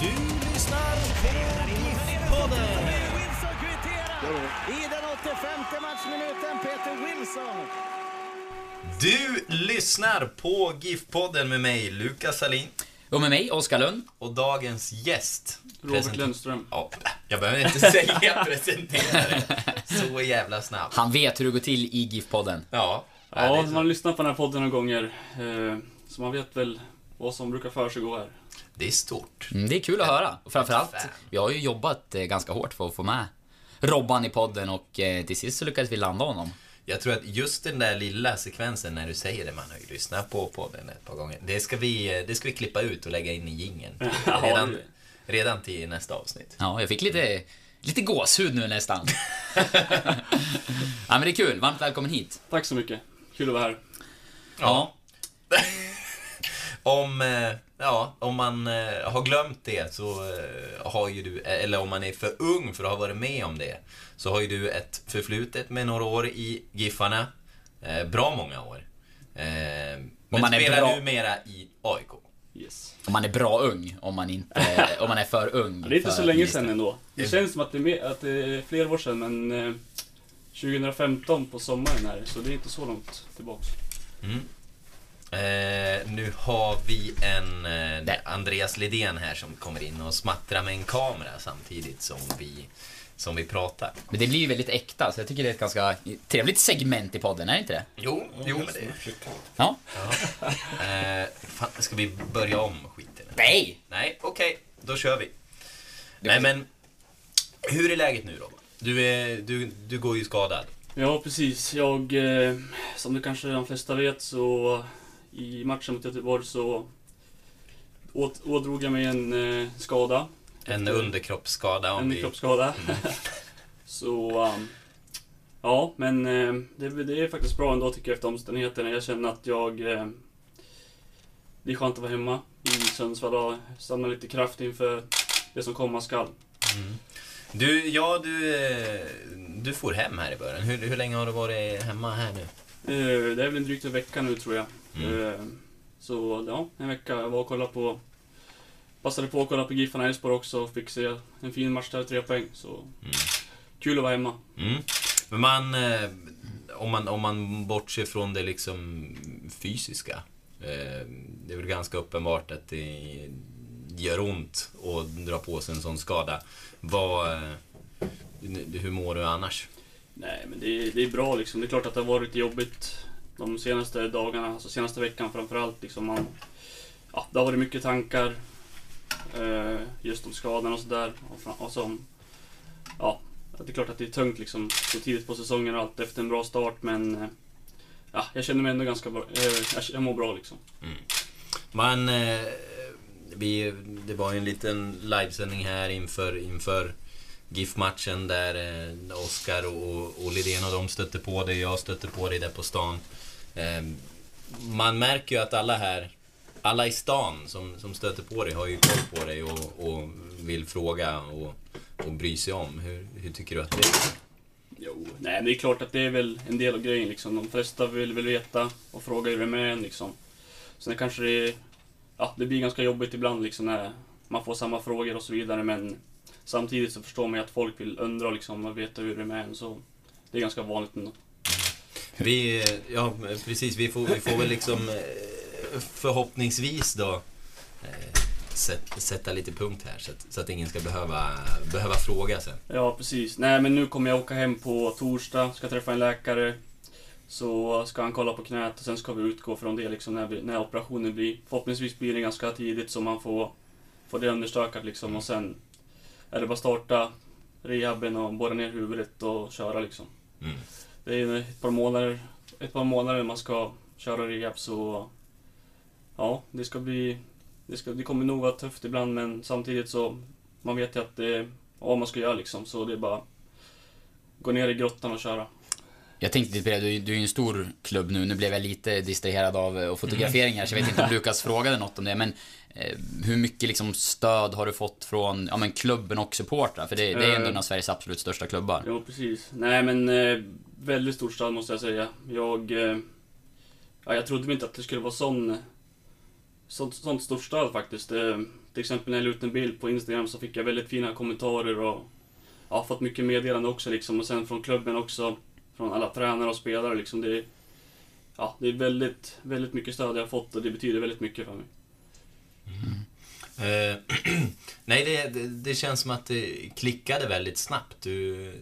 Du lyssnar på GIF-podden. Wilson kvitterar i den 85 matchminuten. Peter Wilson. Du lyssnar på GIF-podden med mig, Lukas Salin Och med mig, Oskar Lund. och dagens gäst. Robert Lundström. Ja, jag behöver inte säga presentera Så jävla snabbt. Han vet hur det går till i GIF-podden. Ja, Ja, det man har lyssnat på den här podden några gånger. eh, Så man vet väl vad som brukar försiggå här. Det är stort. Mm, det är kul att höra. Och framförallt, vi har ju jobbat eh, ganska hårt för att få med Robban i podden och eh, till sist så lyckades vi landa honom. Jag tror att just den där lilla sekvensen när du säger det, man har ju lyssnat på podden ett par gånger. Det ska vi, det ska vi klippa ut och lägga in i jingeln. Ja, Redan, redan till nästa avsnitt. Ja, jag fick lite, lite gåshud nu nästan. ja, men det är kul. Varmt välkommen hit. Tack så mycket. Kul att vara här. Ja. Om, eh, ja, om man eh, har glömt det så eh, har ju du, eller om man är för ung för att ha varit med om det, så har ju du ett förflutet med några år i Giffarna. Eh, bra många år. Eh, men man är spelar bra- numera i AIK. Yes. Om man är bra ung, om man inte, om man är för ung. Ja, det är inte så länge sedan ändå. Det känns som att det är, mer, att det är flera år sedan, men eh, 2015 på sommaren är det, så det är inte så långt tillbaks. Mm. Eh, nu har vi en eh. Andreas Lidén här som kommer in och smattrar med en kamera samtidigt som vi, som vi pratar. Men det blir ju väldigt äkta, så jag tycker det är ett ganska trevligt segment i podden, är det inte det? Jo, jo men det... Ja. Eh, fan, ska vi börja om skiten? Nej! Nej, okej. Då kör vi. Nej men, hur är läget nu Robban? Du, är, du, du går ju skadad. Ja, precis. Jag, eh, som det kanske de flesta vet, så i matchen mot Göteborg så åt, ådrog jag mig en eh, skada. En underkroppsskada om En vi... kroppsskada. så, um, ja, men eh, det, det är faktiskt bra ändå tycker jag efter omständigheterna. Jag känner att jag... Eh, det är skönt att vara hemma i Sundsvall och samla lite kraft inför det som komma skall. Mm. Du, ja du, eh, du får hem här i början. Hur, hur länge har du varit hemma här nu? Eh, det är väl en drygt en vecka nu tror jag. Mm. Eh, så ja, en vecka. Jag var och kollade på... Passade på att kolla på Giffarna Elfsborg också och fick se en fin match där, tre poäng. Så Mm. kul att vara hemma. Mm. Men man, eh, om man, om man bortser från det liksom fysiska. Eh, det är väl ganska uppenbart att det gör ont att dra på sig en sån skada. Vad, hur mår du annars? Nej, men det är, det är bra liksom. Det är klart att det har varit jobbigt de senaste dagarna, alltså senaste veckan framförallt. Liksom man, ja, det har varit mycket tankar eh, just om skadan och sådär. Och, och som, ja, det är klart att det är tungt liksom så tidigt på säsongen och allt efter en bra start men eh, ja, jag känner mig ändå ganska bra. Eh, jag, mår bra liksom. Mm. Man, eh, vi, det var ju en liten livesändning här inför, inför GIF-matchen där eh, Oskar och, och Lidén och de stötte på dig, jag stötte på dig där på stan. Eh, man märker ju att alla här, alla i stan som, som stöter på dig har ju koll på dig och, och vill fråga och, och bry sig om. Hur, hur tycker du att det är? Jo, nej men det är klart att det är väl en del av grejen liksom. De flesta vill väl veta och fråga hur det är med en liksom. Sen kanske det ja det blir ganska jobbigt ibland liksom när man får samma frågor och så vidare men samtidigt så förstår man ju att folk vill undra liksom och veta hur det är med en så det är ganska vanligt ändå. Vi, ja precis, vi får, vi får väl liksom eh, förhoppningsvis då eh, sätt, sätta lite punkt här så att, så att ingen ska behöva, behöva fråga sen. Ja, precis. Nej, men nu kommer jag åka hem på torsdag, ska träffa en läkare. Så ska han kolla på knät och sen ska vi utgå från det liksom när, vi, när operationen blir. Förhoppningsvis blir det ganska tidigt så man får, får det understökat liksom och sen är det bara starta rehaben och borra ner huvudet och köra liksom. Mm. Det är ett par månader, ett par månader man ska köra rehab så ja, det ska bli det, ska, det kommer nog vara tufft ibland men samtidigt så man vet ju att det är vad man ska göra liksom så det är bara gå ner i grottan och köra. Jag tänkte lite på det, du, du är ju en stor klubb nu. Nu blev jag lite distraherad av eh, fotograferingar, så jag vet inte om Lukas frågade något om det. Men hur mycket liksom stöd har du fått från ja, men klubben och supportrar? För det, det är ändå en av Sveriges absolut största klubbar. Jo, precis. Nej, men eh, väldigt stort stöd måste jag säga. Jag, eh, ja, jag trodde inte att det skulle vara sån, sånt, sånt stort stöd faktiskt. Eh, till exempel när jag la ut en bild på Instagram så fick jag väldigt fina kommentarer och ja, fått mycket meddelande också liksom. Och sen från klubben också, från alla tränare och spelare liksom. Det, är- ja, det är väldigt, väldigt mycket stöd jag har fått och det betyder väldigt mycket för mig. Eh, nej, det, det, känns som att det klickade väldigt snabbt. Du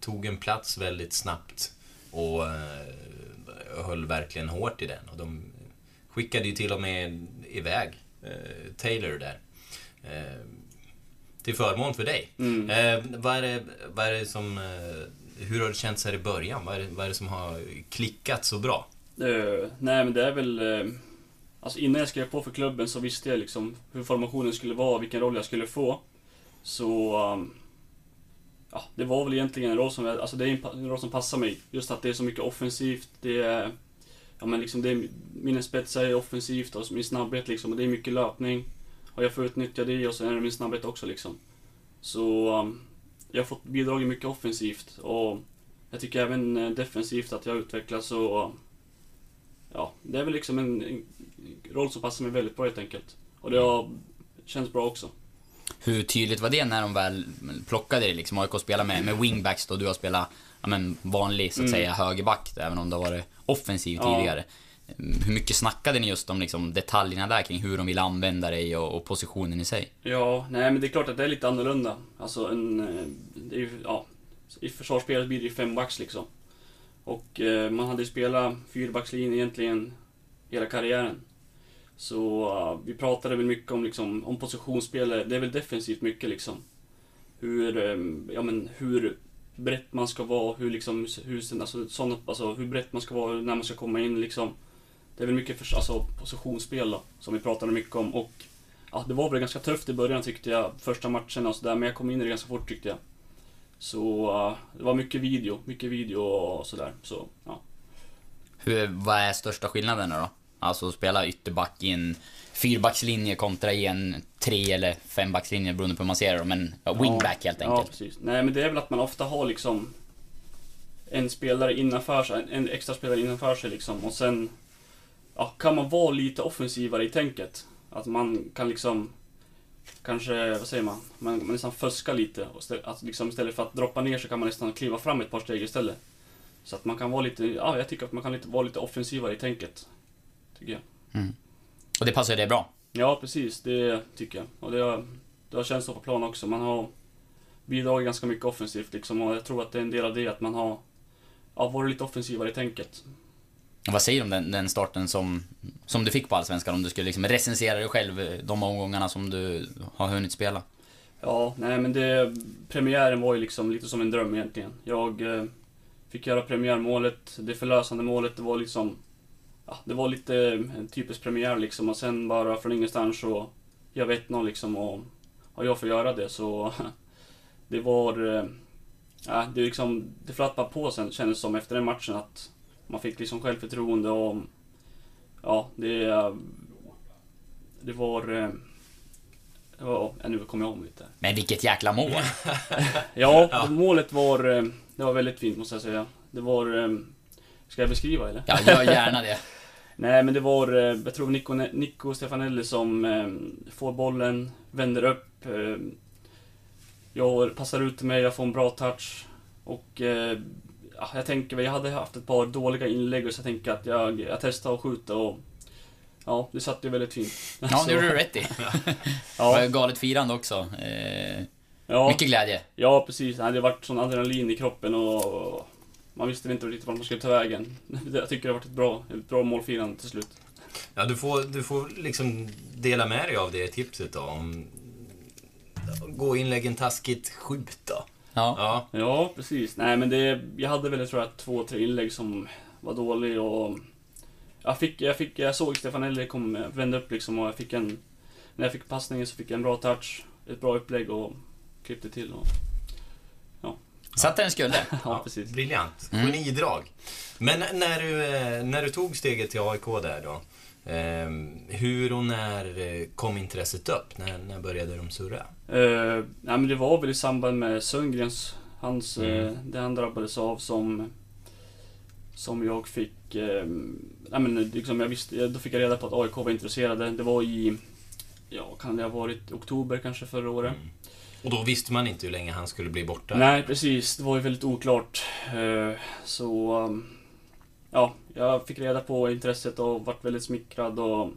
tog en plats väldigt snabbt och eh, höll verkligen hårt i den. Och de skickade ju till och med iväg eh, Taylor där. Eh, till förmån för dig. Mm. Eh, vad, är det, vad är det som... Eh, hur har det känts här i början? Vad är, det, vad är det som har klickat så bra? Eh, nej men det är väl alltså innan jag skrev på för klubben så visste jag liksom hur formationen skulle vara, vilken roll jag skulle få. Så... Um, ja, det var väl egentligen en roll som, jag, alltså det är en, roll som passar mig. Just att det är så mycket offensivt, det är... Ja men liksom det är, mina spetsar är offensivt och min snabbhet liksom, och det är mycket löpning. Och jag får utnyttja det och sen är det min snabbhet också liksom. Så... Um, jag har fått bidragit mycket offensivt och jag tycker även eh, defensivt att jag utvecklas och ja, det är väl liksom en, en roll som passar mig väldigt bra helt enkelt. Och det har känts bra också. Hur tydligt var det när de väl plockade dig liksom? AIK spelar med, med wingbacks då, du har spelat ja, men vanlig, så att Mm. säga, högerback, även om det har varit offensiv Ja. tidigare. Hur mycket snackade ni just om liksom, detaljerna där kring hur de vill använda dig och, och positionen i sig? Ja, nej men det är klart att det är lite annorlunda. Alltså en, eh, det är ja, i försvarsspelet blir det ju fembacks liksom. Och eh, man hade ju spelat fyrbackslinje egentligen hela karriären. Så uh, vi pratade väl mycket om, liksom, om positionsspel, det är väl defensivt mycket liksom. Hur, um, ja men hur brett man ska vara, hur liksom, hur, alltså, såna, alltså, hur brett man ska vara när man ska komma in liksom. Det är väl mycket för, alltså, positionsspel då, som vi pratade mycket om och ja, det var väl ganska tufft i början tyckte jag, första matcherna och sådär, men jag kom in i det ganska fort tyckte jag. Så eh, det var mycket video, mycket video och sådär. Så, ja. Hur, vad är största skillnaden då? Alltså spela ytterback i en fyrbackslinje kontra i en tre eller fembackslinje beroende på hur man ser det men ja, wingback helt Ja, enkelt. precis. Nej, men det är väl att man ofta har liksom en spelare innanför sig, en extra spelare innanför sig liksom och sen ja, kan man vara lite offensivare i tänket. Att man kan liksom kanske, vad säger man, man, man nästan fuska lite. Och stä- att liksom istället för att droppa ner så kan man nästan kliva fram ett par steg istället. Så att man kan vara lite, ja jag tycker att man kan lite, vara lite offensivare i tänket. Tycker jag. Och det passar ju dig bra. Ja, precis. Det tycker jag. Och det har, det har känts så på plan också. Man har bidragit ganska mycket offensivt liksom. Och jag tror att det är en del av det att man har ja, varit lite offensivare i tänket. Vad säger du om den, den starten som, som du fick på Allsvenskan? Om du skulle liksom recensera dig själv eh, de omgångarna som du har hunnit spela? Ja, nej men det... Premiären var ju liksom lite som en dröm egentligen. Jag eh, fick göra premiärmålet, det förlösande målet, det var liksom... Ja, det var lite en typisk premiär liksom och sen bara från ingenstans så... Jag vet någon liksom och... Och jag får göra det så... Det var... eh, det liksom... Det flöt bara på sen kändes det som efter den matchen att... Man fick liksom självförtroende och... Ja, det... eh, Det var... Ja, nu kommer jag om lite. Men vilket jäkla mål! Ja, målet var, eh, det var väldigt fint måste jag säga. Det var... eh, Ska jag beskriva eller? Ja, gör gärna det. Nej men det var, jag tror Nico, Nico Stefanelli som får bollen, vänder upp. Jag passar ut till mig, jag får en bra touch. Och ja, jag tänker, väl, jag hade haft ett par dåliga inlägg och så jag tänker att jag, jag testar att skjuta och ja, det satt ju väldigt fint. Ja, det gjorde du rätt i. Ja. Det var galet firande också. Eh, Ja, Mycket glädje. ja precis. Det hade varit sån adrenalin i kroppen och man visste inte riktigt vart man skulle ta vägen. Jag tycker det har varit ett bra, ett bra målfirande till slut. Ja, du får, du får liksom dela med dig av det tipset då. Om gå inläggen taskigt skjut då. Ja. Ja. Ja, precis. Nej, men det, jag hade väl tror jag två, tre inlägg som var dåliga och jag fick, jag fick, jag såg Stefanelli kom, vända upp liksom och jag fick en, när jag fick passningen så fick jag en bra touch, ett bra upplägg och klippte till och, Satt där den skulle. ja, precis. Briljant. Mm. Genidrag. Men när du, eh, när du tog steget till AIK där då. Eh, hur och när eh, kom intresset upp? När, när började de surra? Uh, nej, men det var väl i samband med Sundgrens, hans, Mm. eh, det han drabbades av som, som jag fick, uh, nej men liksom jag visste, då fick jag reda på att AIK var intresserade. Det var i, ja kan det ha varit oktober kanske förra året. Mm. Och då visste man inte hur länge han skulle bli borta. Nej, precis. Det var ju väldigt oklart. Eh, Så... Ja, jag fick reda på intresset och vart väldigt smickrad och...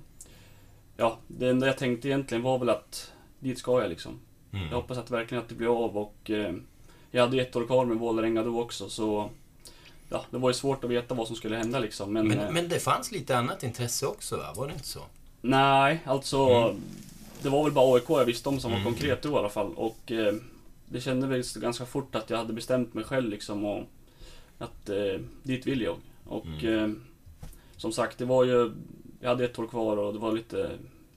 Ja, det enda jag tänkte egentligen var väl att dit ska jag liksom. Mm. Jag hoppas att verkligen att det blir av och... eh, Jag hade ett år kvar med Vålerenga då också så... Ja, det var ju svårt att veta vad som skulle hända liksom men... eh, Men, men det fanns lite annat intresse också va? Var det inte så? Nej, alltså... Mm. Det var väl bara AIK jag visste om som Mm. var konkret då i alla fall. Och eh, det kände väl ganska fort att jag hade bestämt mig själv liksom och att eh, dit vill jag. Och Mm. eh, som sagt, det var ju... Jag hade ett år kvar och det var lite...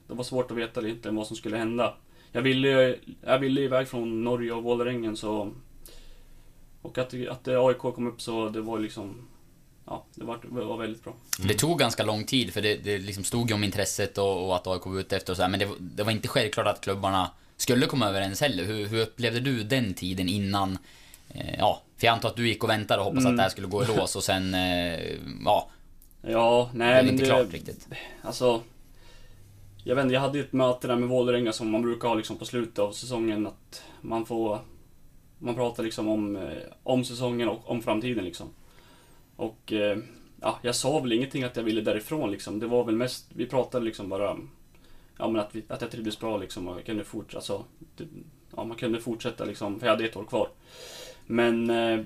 Det var svårt att veta egentligen vad som skulle hända. Jag ville ju jag ville iväg från Norge och Vålerengen så... Och att, att AIK kom upp så det var liksom... Ja, det var, det var väldigt bra. Det tog ganska lång tid för det, det liksom stod ju om intresset och, och att AIK var ute efter och så här, men det, var- det var inte självklart att klubbarna skulle komma överens heller. Hur, hur upplevde du den tiden innan? Eh, ja, för jag antar att du gick och väntade och hoppades Mm. att det här skulle gå i lås och sen, eh, ja, Ja, det nej var men inte det... klart riktigt. Alltså... Jag vet inte, jag hade ju ett möte där med Vålerenga som man brukar ha liksom på slutet av säsongen att man får... Man pratar liksom om, eh, om säsongen och om framtiden liksom. Och ja, jag sa väl ingenting att jag ville därifrån liksom. Det var väl mest, vi pratade liksom bara Ja men att, vi, att jag trivdes bra liksom och kunde fortsätta, alltså, det, ja, man kunde fortsätta liksom, för jag hade ett år kvar. Men eh,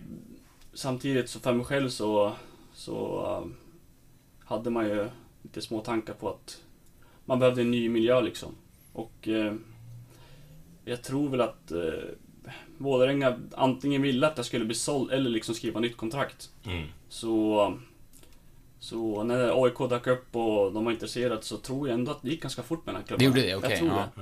samtidigt så för mig själv så, så eh, hade man ju lite små tankar på att man behövde en ny miljö liksom. Och eh, jag tror väl att eh, Vålerenga antingen ville att jag skulle bli såld eller liksom skriva nytt kontrakt. Mm. Så, så när AIK dök upp och de var intresserade så tror jag ändå att det gick ganska fort mellan klubbarna. Det gjorde det, okej, Jag tror ja. det.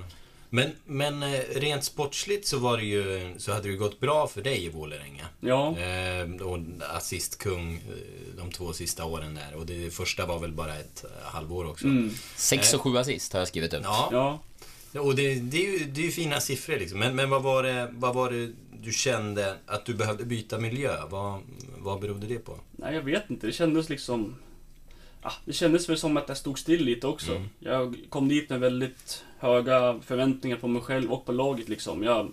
Men, men eh, rent sportsligt så var det ju, så hade det ju gått bra för dig i Vålerenga. Ja, Eh, och assistkung eh, de två sista åren där. Och det första var väl bara ett eh, halvår också. mm, Sex och sju assist har jag skrivit upp. Ja, ja. och det, det, är ju, det är ju fina siffror liksom. Men, men vad, var det, vad var det du kände att du behövde byta miljö? Vad, vad berodde det på? Nej, jag vet inte. Det kändes liksom... Ah, det kändes väl som att jag stod still lite också. Mm. Jag kom dit med väldigt höga förväntningar på mig själv och på laget liksom. Jag,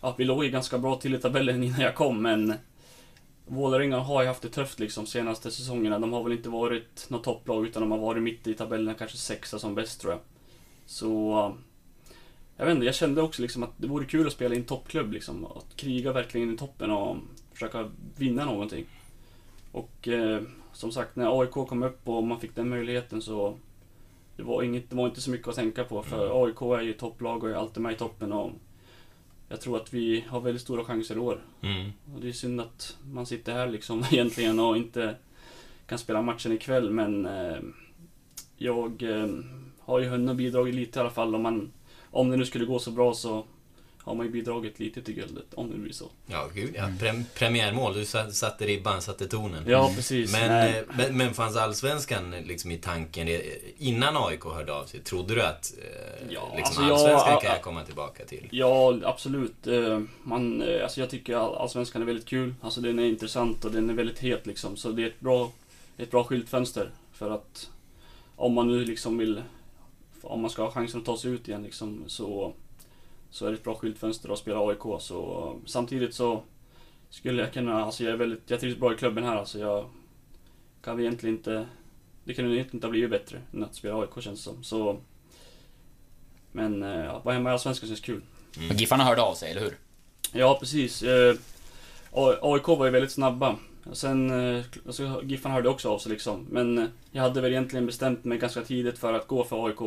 ja, vi låg ju ganska bra till i tabellen innan jag kom, men Vålerenga har ju haft det tufft liksom senaste säsongerna. De har väl inte varit något topplag, utan de har varit mitt i tabellen, kanske sexa som bäst tror jag. Så... Jag vet inte, jag kände också liksom att det vore kul att spela i en toppklubb liksom. Att kriga verkligen i toppen och försöka vinna någonting. Och eh, som sagt, när AIK kom upp och man fick den möjligheten så det var, inget, det var inte så mycket att tänka på för AIK är ju topplag och är alltid med i toppen och jag tror att vi har väldigt stora chanser i år. Mm. Och det är synd att man sitter här liksom egentligen och inte kan spela matchen ikväll men eh, jag eh, har ju hunnit bidragit lite i alla fall. Om, man, om det nu skulle gå så bra så har man ju bidragit lite till guldet, om det blir så. Ja, gud ja. Prem, premiärmål, du sa- satte ribban, satte tonen. Ja, precis. Men, eh, men, men fanns Allsvenskan liksom i tanken eh, innan AIK hörde av sig? Trodde du att eh, Ja, liksom, alltså, Allsvenskan a- kan jag komma tillbaka till? Ja, absolut. Eh, Man, eh, alltså jag tycker all- Allsvenskan är väldigt kul. Alltså den är intressant och den är väldigt het liksom. Så det är ett bra, ett bra skyltfönster. För att om man nu liksom vill, om man ska ha chansen att ta sig ut igen liksom, så, så är det ett bra skyltfönster att spela AIK. Så eh, samtidigt så skulle jag kunna, alltså jag är väldigt, jag trivs bra i klubben här alltså. Jag kan väl egentligen inte det kunde inte ha blivit bättre än att spela AIK känns det som. Så, men eh, ja, vara hemma i Allsvenskan känns kul. Men Giffarna hörde av sig, eller hur? Ja, precis. Eh, AIK var ju väldigt snabba. Sen, eh, alltså, Giffarna hörde också av sig liksom. Men eh, jag hade väl egentligen bestämt mig ganska tidigt för att gå för AIK.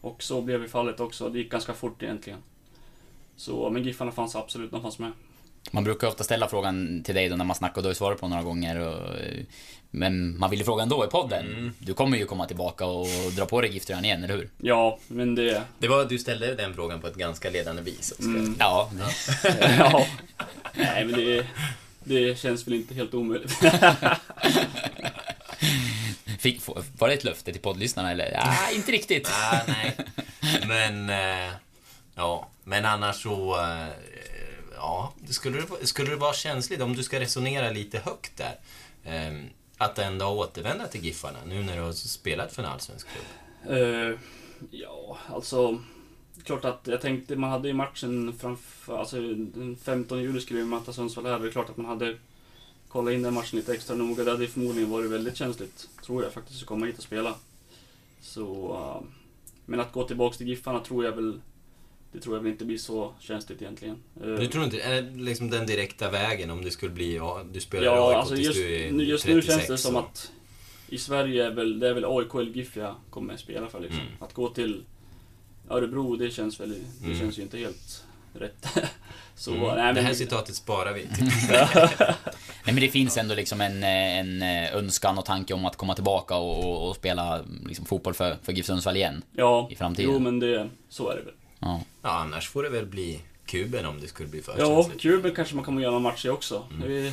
Och så blev ju fallet också. Det gick ganska fort egentligen. Så, men Giffarna fanns absolut, de fanns med. Man brukar ofta ställa frågan till dig då när man snackar och du har svarat på några gånger. Och, men man vill ju fråga ändå i podden. Du kommer ju komma tillbaka och dra på dig gifttröjan igen, eller hur? Ja, men det... Det var, du ställde den frågan på ett ganska ledande vis. Mm. Ja, ja. Nej, men det, det känns väl inte helt omöjligt. Fick, var det ett löfte till poddlyssnarna eller? Ja, inte riktigt. Ah, nej. Men, eh, ja. Men annars så... Eh, ja, skulle det, skulle det vara känsligt om du ska resonera lite högt där? Ehm, att ändå återvända till Giffarna nu när du har spelat för en allsvensk klubb? Uh, ja, alltså... Klart att jag tänkte, man hade ju matchen framför, alltså den 15 juli skulle vi möta Sundsvall här. Det är klart att man hade kollat in den matchen lite extra noga. Det hade förmodligen varit väldigt känsligt, tror jag faktiskt, att komma hit och spela. Så... Uh, men att gå tillbaka till Giffarna tror jag väl... Det tror jag väl inte blir så känsligt egentligen. Eh, Du tror inte, är det liksom den direkta vägen om det skulle bli, ja, du spelar i Ja, AIK alltså tills just, du är nu- just nu 36 känns det som och- att i Sverige är väl, det är väl AIK eller GIF jag kommer spela för liksom. Mm. Att gå till Örebro, det känns väl, det Mm. känns ju inte helt rätt. Så, Mm. nej, men, det här citatet sparar vi. Nej men det finns ändå liksom en, en eh, önskan och tanke om att komma tillbaka och, och, och spela liksom, fotboll för, för GIF Sundsvall igen. Ja, i framtiden. jo men det, så är det väl. Ja. Ja, annars får det väl bli kuben om det skulle bli för Ja. Kuben kanske man kommer göra någon match i också. Mm. Vi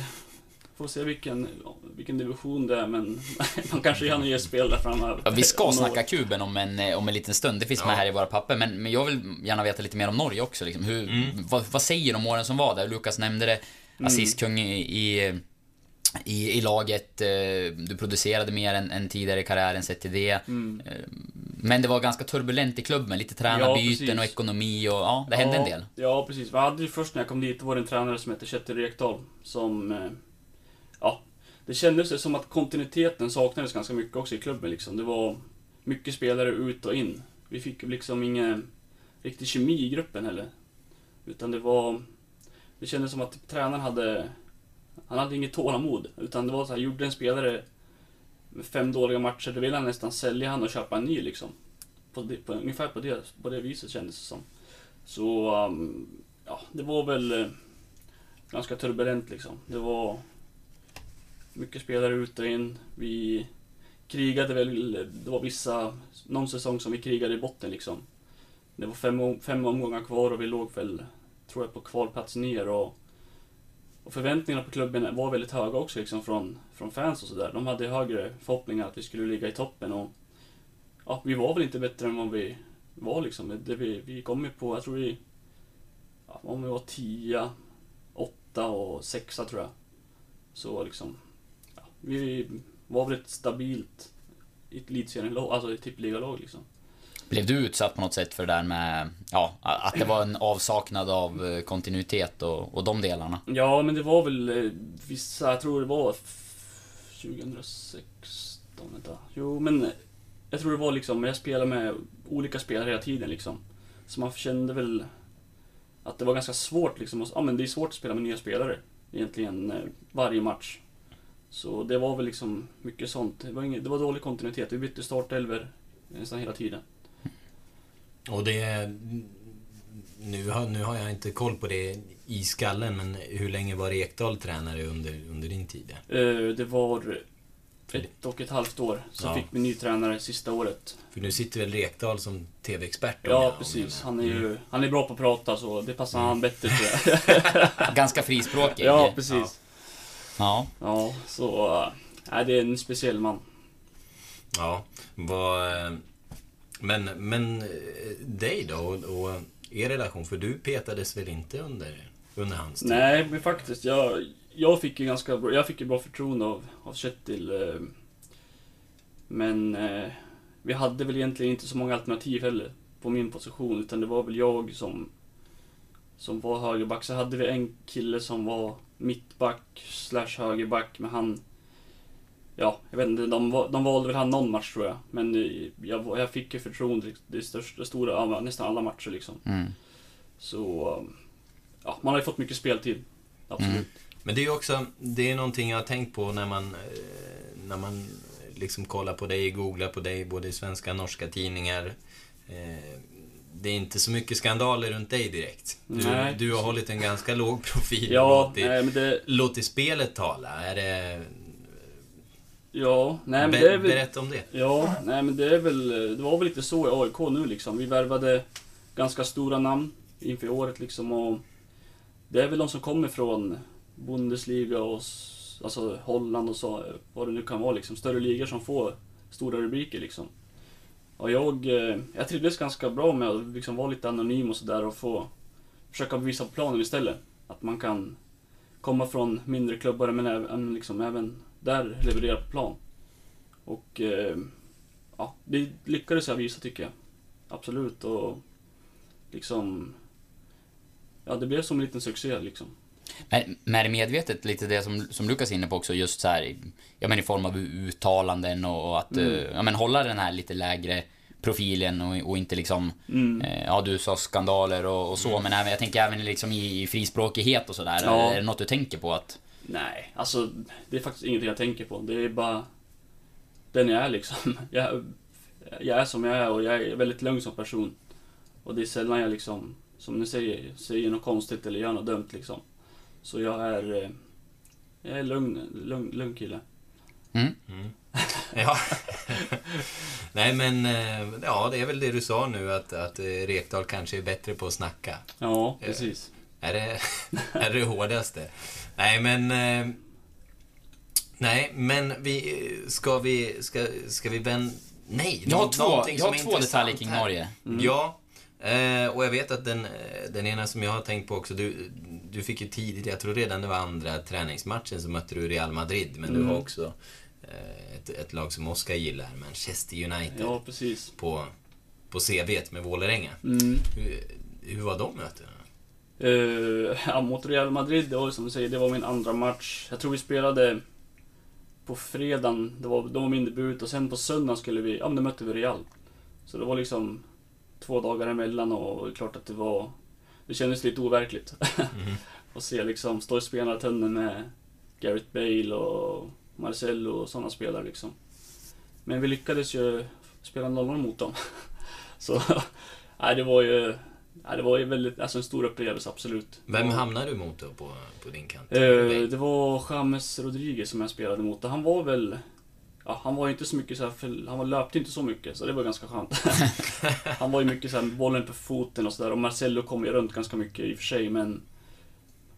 får se vilken, vilken division det är, men man kanske gör några spel där framöver. Ja, vi ska snacka år. kuben om en, eh, om en liten stund, det finns Ja. med här i våra papper. Men, men jag vill gärna veta lite mer om Norge också. Liksom. Hur, Mm. vad, vad säger de åren som var där? Lukas nämnde det, assistkung i, i, i, i laget. eh, Du producerade mer än, än tidigare i karriären sett till det. Mm. Eh, Men det var ganska turbulent i klubben, lite tränarbyten precis. och ekonomi och ja, det hände ja, en del. Ja, precis. Vi hade ju först när jag kom dit, var det en tränare som hette Kjetil Rekdal. Som... eh, Ja, det kändes som att kontinuiteten saknades ganska mycket också i klubben liksom. Det var mycket spelare ut och in. Vi fick liksom ingen riktig kemi i gruppen heller. Utan det var... Det kändes som att tränaren hade... Han hade inget tålamod. Utan det var så här, gjorde en spelare fem dåliga matcher, då ville han nästan sälja han och köpa en ny liksom. På det, på, ungefär på det, på det viset kändes det som. Så, um, ja, det var väl eh, ganska turbulent liksom. Det var mycket spelare ut och in. Vi krigade väl, det var vissa, någon säsong som vi krigade i botten liksom. Det var fem, fem omgångar kvar och vi låg väl, tror jag, på kvalplats ner och, och förväntningarna på klubben var väldigt höga också liksom från, från fans och sådär. De hade högre förhoppningar att vi skulle ligga i toppen och ja, vi var väl inte bättre än vad vi var liksom. Det vi, vi kom ju på, jag tror vi, ja, om vi var 10, 8 och 6 tror jag. Så liksom, ja, vi var väl ett stabilt elitserielag, alltså ett tippligalag liksom. Blev du utsatt på något sätt för det där med, ja, att det var en avsaknad av eh, kontinuitet och, och de delarna? Ja, men det var väl eh, vissa, jag tror det var 2016, vänta. Jo, men eh, jag tror det var liksom, jag spelade med olika spelare hela tiden liksom. Så man kände väl att det var ganska svårt liksom. Ja, men det är svårt att spela med nya spelare egentligen varje match. Så det var väl liksom mycket sånt. Det var, ingen, det var dålig kontinuitet. Vi bytte startelver nästan hela tiden. Och det... Nu har, nu har jag inte koll på det i skallen, men hur länge var Ekdal tränare under, under din tid? Eh, Det var ett och ett halvt år. Så Ja. fick vi ny tränare sista året. För nu sitter väl Rekdal som TV-expert? Ja, jag- precis. Han är ju Mm. han är bra på att prata så det passar han bättre tror jag. Ganska frispråkig. ja, precis. Ja. Ja, så... äh, det är en speciell man. Ja, vad... Men, men eh, dig då och, och er relation, för du petades väl inte under, under hans tid? Nej, men faktiskt. Jag, jag fick ju ganska bra, jag fick ju bra förtroende av, av Kjetil. Eh, men eh, vi hade väl egentligen inte så många alternativ heller på min position. Utan det var väl jag som, som var högerback. Så hade vi en kille som var mittback slash högerback. Men han, Ja, jag vet inte, de, de valde väl han någon match tror jag. Men eh, jag, jag fick ju förtroende det största, stora, nästan alla matcher liksom. Mm. Så, ja, man har ju fått mycket speltid. Absolut. Mm. Men det är ju också, det är någonting jag har tänkt på när man, eh, när man liksom kollar på dig, googlar på dig, både i svenska och norska tidningar. Eh, Det är inte så mycket skandaler runt dig direkt. Du, Nej. du har hållit en ganska låg profil Ja, låtit, nej men det, låtit spelet tala. Är det... ja, nej men det är väl... Berätta om det. Ja, nej men det är väl, det var väl lite så i AIK nu liksom. Vi värvade ganska stora namn inför året liksom och det är väl de som kommer från Bundesliga och alltså Holland och så, vad det nu kan vara liksom. Större ligor som får stora rubriker liksom. Och jag, eh, jag trivdes ganska bra med att liksom vara lite anonym och sådär och få försöka visa planen istället. Att man kan komma från mindre klubbar men även, liksom, även där leverera på plan. Och eh, ja, det lyckades jag visa tycker jag. Absolut och liksom Ja, det blev som en liten succé liksom. Men, men är det medvetet lite det som, som Lukas är inne på också, just så här, ja men i form av uttalanden och, och att, Mm. eh, ja men hålla den här lite lägre profilen och, och inte liksom, Mm. eh, ja du sa skandaler och, och så, men även, jag tänker även liksom i, i frispråkighet och sådär. Ja. Är det något du tänker på att, Nej, alltså det är faktiskt ingenting jag tänker på. Det är bara den jag är liksom. Jag, jag är som jag är och jag är väldigt lugn som person. Och det är sällan jag liksom, som ni säger, säger något konstigt eller gör något dumt liksom. Så jag är, eh, jag är lugn, lugn, lugn kille. mm? Ja. Nej men, eh, ja det är väl det du sa nu att, att eh, Rekdal kanske är bättre på att snacka. Ja, precis. Är det, är det hårdaste? Nej, men... eh, Nej, men vi... Ska vi... Ska, ska vi vända... Nej! Jag har två, jag har två detaljer kring. Norge. Ja. Eh, och jag vet att den, eh, den ena som jag har tänkt på också, du, du fick ju tidigt, jag tror redan det var andra träningsmatchen, så mötte du Real Madrid. Men du Mm. har också eh, ett, ett lag som Oskar gillar, Manchester United, Ja, precis. på, på CVt med Vålerenga. Mm. Hur, hur var de mötena? Uh, mot Real Madrid, det var som du säger, det var min andra match. Jag tror vi spelade på fredagen, det var, det var min debut och sen på söndagen skulle vi, ja men då mötte vi Real. Så det var liksom två dagar emellan och det är klart att det var, det kändes lite overkligt. Mhm. att se liksom, stå i spelartunneln med Gareth Bale och Marcelo och sådana spelare liksom. Men vi lyckades ju spela 0 mot dem. Så, nej det var ju, nej, det var ju väldigt, alltså en stor upplevelse absolut. Vem hamnade du mot då på, på din kant? Eh, det var James Rodriguez som jag spelade mot. Han var väl... Ja, han var ju inte så mycket så här, för, han var, löpte inte så mycket, så det var ganska skönt. han var ju mycket så här, bollen på foten och sådär. Och Marcelo kom ju runt ganska mycket i och för sig, men...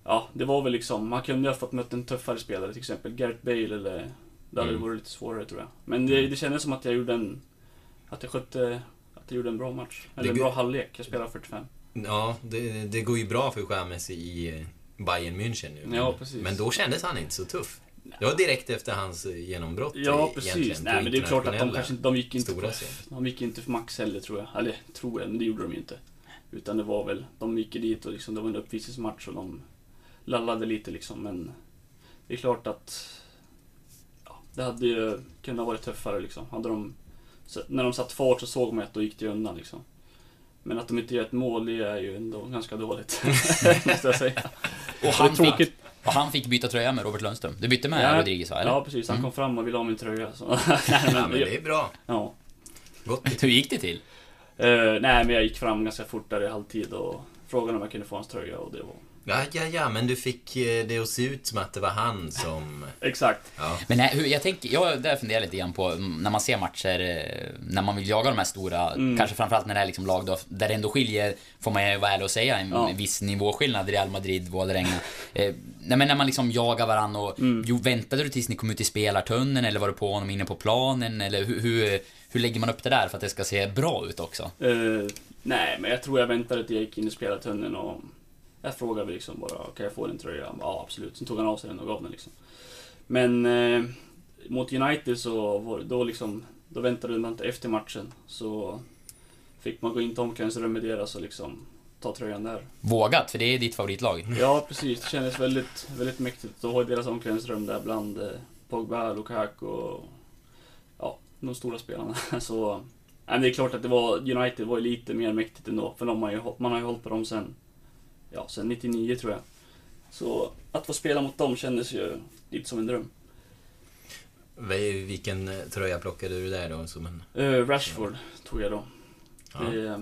Ja, det var väl liksom, man kunde ju ha fått möta en tuffare spelare, till exempel Gareth Bale eller... Det hade Mm. varit lite svårare tror jag. Men det, det kändes som att jag gjorde en... Att jag skötte... Jag gjorde en bra match. Eller en bra halvlek. Jag spelade 45. Ja, det, det går ju bra för James i eh, Bayern München nu. Ja, precis. Men då kändes han inte så tuff. Det var direkt efter hans eh, genombrott Ja, eh, precis. Nej, men det är klart att de kanske de gick inte på, de gick inte för max heller tror jag. Eller tror jag, men det gjorde de ju inte. Utan det var väl, de gick dit och liksom, det var en uppvisningsmatch och de lallade lite liksom. Men det är klart att ja, det hade ju kunnat vara tuffare liksom. Hade de, så, när de satt fart så såg man att då gick det undan liksom. Men att de inte gör ett mål, det är ju ändå ganska dåligt. måste jag säga. Och han, fick, och han fick byta tröja med Robert Lundström. Du bytte med Ja, Rodriguez va? Eller? Ja, precis. Han Mm. kom fram och ville ha min tröja. Så. nej, Ja, men men, det är bra. ja. Gott. Hur gick det till? Eh, nej, men jag gick fram ganska fort där i halvtid och frågade om jag kunde få hans tröja och det var... Ja, ja, ja, men du fick eh, det att se ut som att det var han som... Exakt. Ja. Men nej, hur, jag tänker, jag där funderar lite grann på, mm, när man ser matcher, eh, när man vill jaga de här stora, Mm. kanske framförallt när det är liksom lag då, där det ändå skiljer, får man ju vara ärlig och säga, en Ja. viss nivåskillnad, Real Madrid, Vålerenga. Eh, nej men när man liksom jagar varandra och, Mm. jo, väntade du tills ni kom ut i spelartunneln eller var du på honom inne på planen eller hur, hur, hur lägger man upp det där för att det ska se bra ut också? Eh, nej, men jag tror jag väntade till jag gick in i spelartunneln och jag frågade liksom bara, kan jag få din tröja? Han bara, Ja, absolut. Sen tog han av sig den och gav den liksom. Men eh, mot United så var då liksom, då väntade man inte efter matchen. Så fick man gå in till omklädningsrummet deras och liksom ta tröjan där. Vågat, för det är ditt favoritlag. Ja, precis. Det kändes väldigt, väldigt mäktigt att ha deras omklädningsrum där bland, eh, Pogba, Lukaku och ja, de stora spelarna. Så nej, det är klart att det var, United var lite mer mäktigt ändå. För de har ju, man har ju hållit på dem sen, ja, sen 99 tror jag. Så att få spela mot dem kändes ju lite som en dröm. Vilken eh, tröja plockade du där då? Som en... Uh, Rashford tog jag då. Ja. Det eh,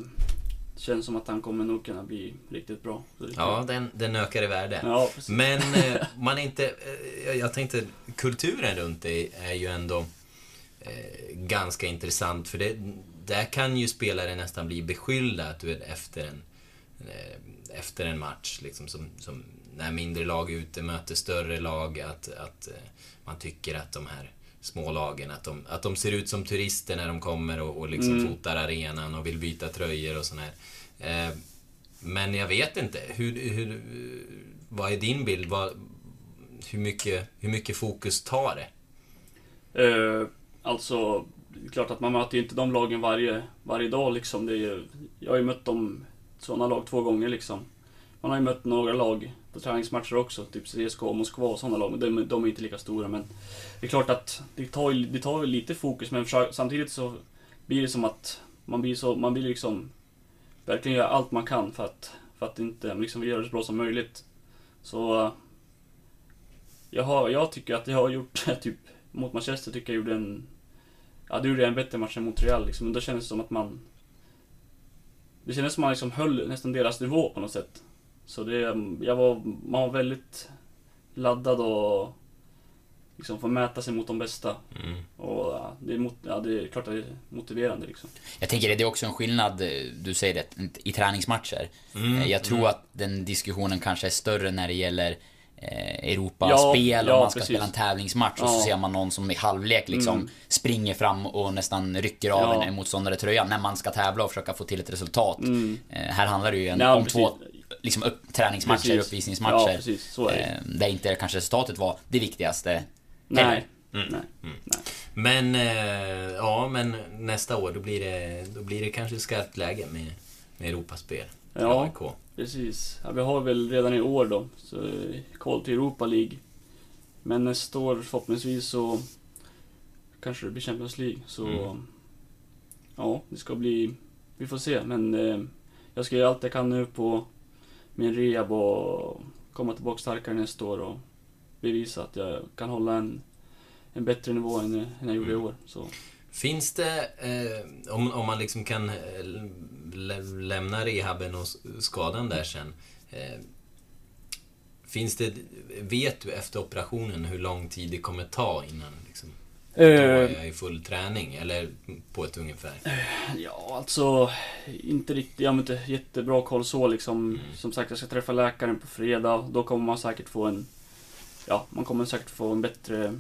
känns som att han kommer nog kunna bli riktigt bra. Är Ja, den, den ökar i värde. ja. Men eh, man är inte... Eh, jag- tänkte, kulturen runt det är ju ändå eh, ganska intressant. För det, där kan ju spelare nästan bli beskyllda att du vet, efter en, eh, efter en match, liksom som, som när mindre lag ute möter större lag, att, att eh, man tycker att de här små lagen, att de, att de ser ut som turister när de kommer och, och liksom Mm. fotar arenan och vill byta tröjor och sån här. Eh, men jag vet inte. Hur, hur, vad är din bild? Vad, hur, mycket, hur mycket fokus tar det? Eh, alltså, det är klart att man möter ju inte de lagen varje, varje dag liksom. Det är, jag har ju mött dem, sådana lag två gånger liksom. Man har ju mött några lag på träningsmatcher också, typ CSKA och Moskva och sådana lag. Men de, de är inte lika stora. Men det är klart att det tar ju, det tar lite fokus, men samtidigt så blir det som att man blir så, man vill liksom verkligen göra allt man kan för att, för att inte liksom göra det så bra som möjligt. Så jag, har, jag tycker att jag har gjort, typ mot Manchester tycker jag gjorde en... Ja, det gjorde jag en bättre match än mot Real liksom. Men då kändes det som att man... Det kändes som att man liksom höll nästan deras nivå på något sätt. Så det, jag var, man var väldigt laddad och liksom få mäta sig mot de bästa. Mm. Och ja, det, är mot, ja, det är klart att det är motiverande liksom. Jag tänker det är också en skillnad, eh, du säger det, i träningsmatcher. Mm, Eh, Jag tror mm. att den diskussionen kanske är större när det gäller Europaspel, Ja, om ja, man ska precis. spela en tävlingsmatch och så Ja. ser man någon som i halvlek liksom Mm. springer fram och nästan rycker av Ja. en motståndare tröjan när man ska tävla och försöka få till ett resultat. Mm. Eh, här handlar det ju en, Ja, om precis. två liksom upp, träningsmatcher, Precis. uppvisningsmatcher. Ja, precis. Så är det. eh, där inte kanske resultatet var det viktigaste. Nej. heller. Mm. Nej. Mm. Nej. Men, eh, ja, men nästa år då blir det, då blir det kanske skarpt läge med, med Europaspel. Ja. AIK. Precis. Ja, vi har väl redan i år då, så eh, koll till Europa League. Men nästa år förhoppningsvis så kanske det blir Champions League. Så Mm. ja, det ska bli... Vi får se, men eh, jag ska göra allt jag kan nu på min rehab och komma tillbaka starkare nästa år och bevisa att jag kan hålla en, en bättre nivå än, än jag gjorde i Mm. år. Så. Finns det, eh, om, om man liksom kan eh, lä lämna rehaben och skadan där sen. Eh, finns det, vet du efter operationen hur lång tid det kommer ta innan liksom, då är jag i full träning? Eller på ett ungefär? Ja, alltså inte riktigt, jag har inte jättebra koll så liksom. Mm. Som sagt, jag ska träffa läkaren på fredag. Då kommer man säkert få en, ja, man kommer säkert få en bättre,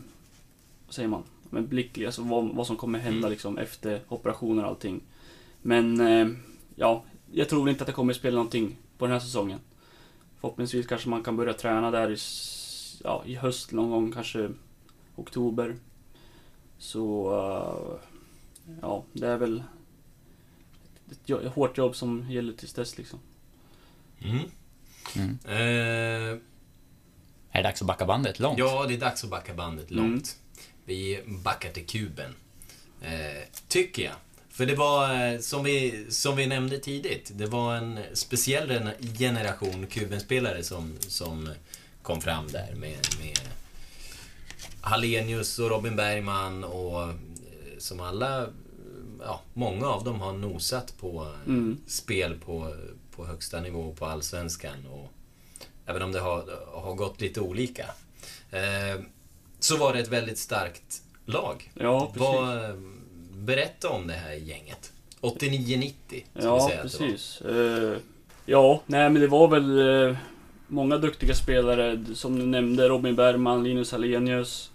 vad säger man, en blick, alltså vad, vad som kommer hända Mm. liksom efter operationen och allting. Men, eh, ja, jag tror inte att det kommer spela någonting på den här säsongen. Förhoppningsvis kanske man kan börja träna där i, ja, i höst någon gång, kanske oktober. Så, eh, ja, det är väl ett, ett hårt jobb som gäller tills dess liksom. Mm. Mm. Eh, Är det dags att backa bandet långt? Ja, det är dags att backa bandet långt. Mm. Vi backar till kuben. Eh, tycker jag. För det var, eh, som vi, som vi nämnde tidigt, det var en speciell gen- generation Kubenspelare som, som kom fram där med, med Hallenius och Robin Bergman och eh, som alla, ja, många av dem har nosat på Mm. spel på, på högsta nivå på Allsvenskan. Och även om det har, har gått lite olika. Eh, så var det ett väldigt starkt lag. Ja, precis. Vad, berätta om det här gänget. 89-90, ska vi Ja, precis. Eh, ja, nej men det var väl eh, många duktiga spelare som du nämnde. Robin Bergman, Linus Hallenius,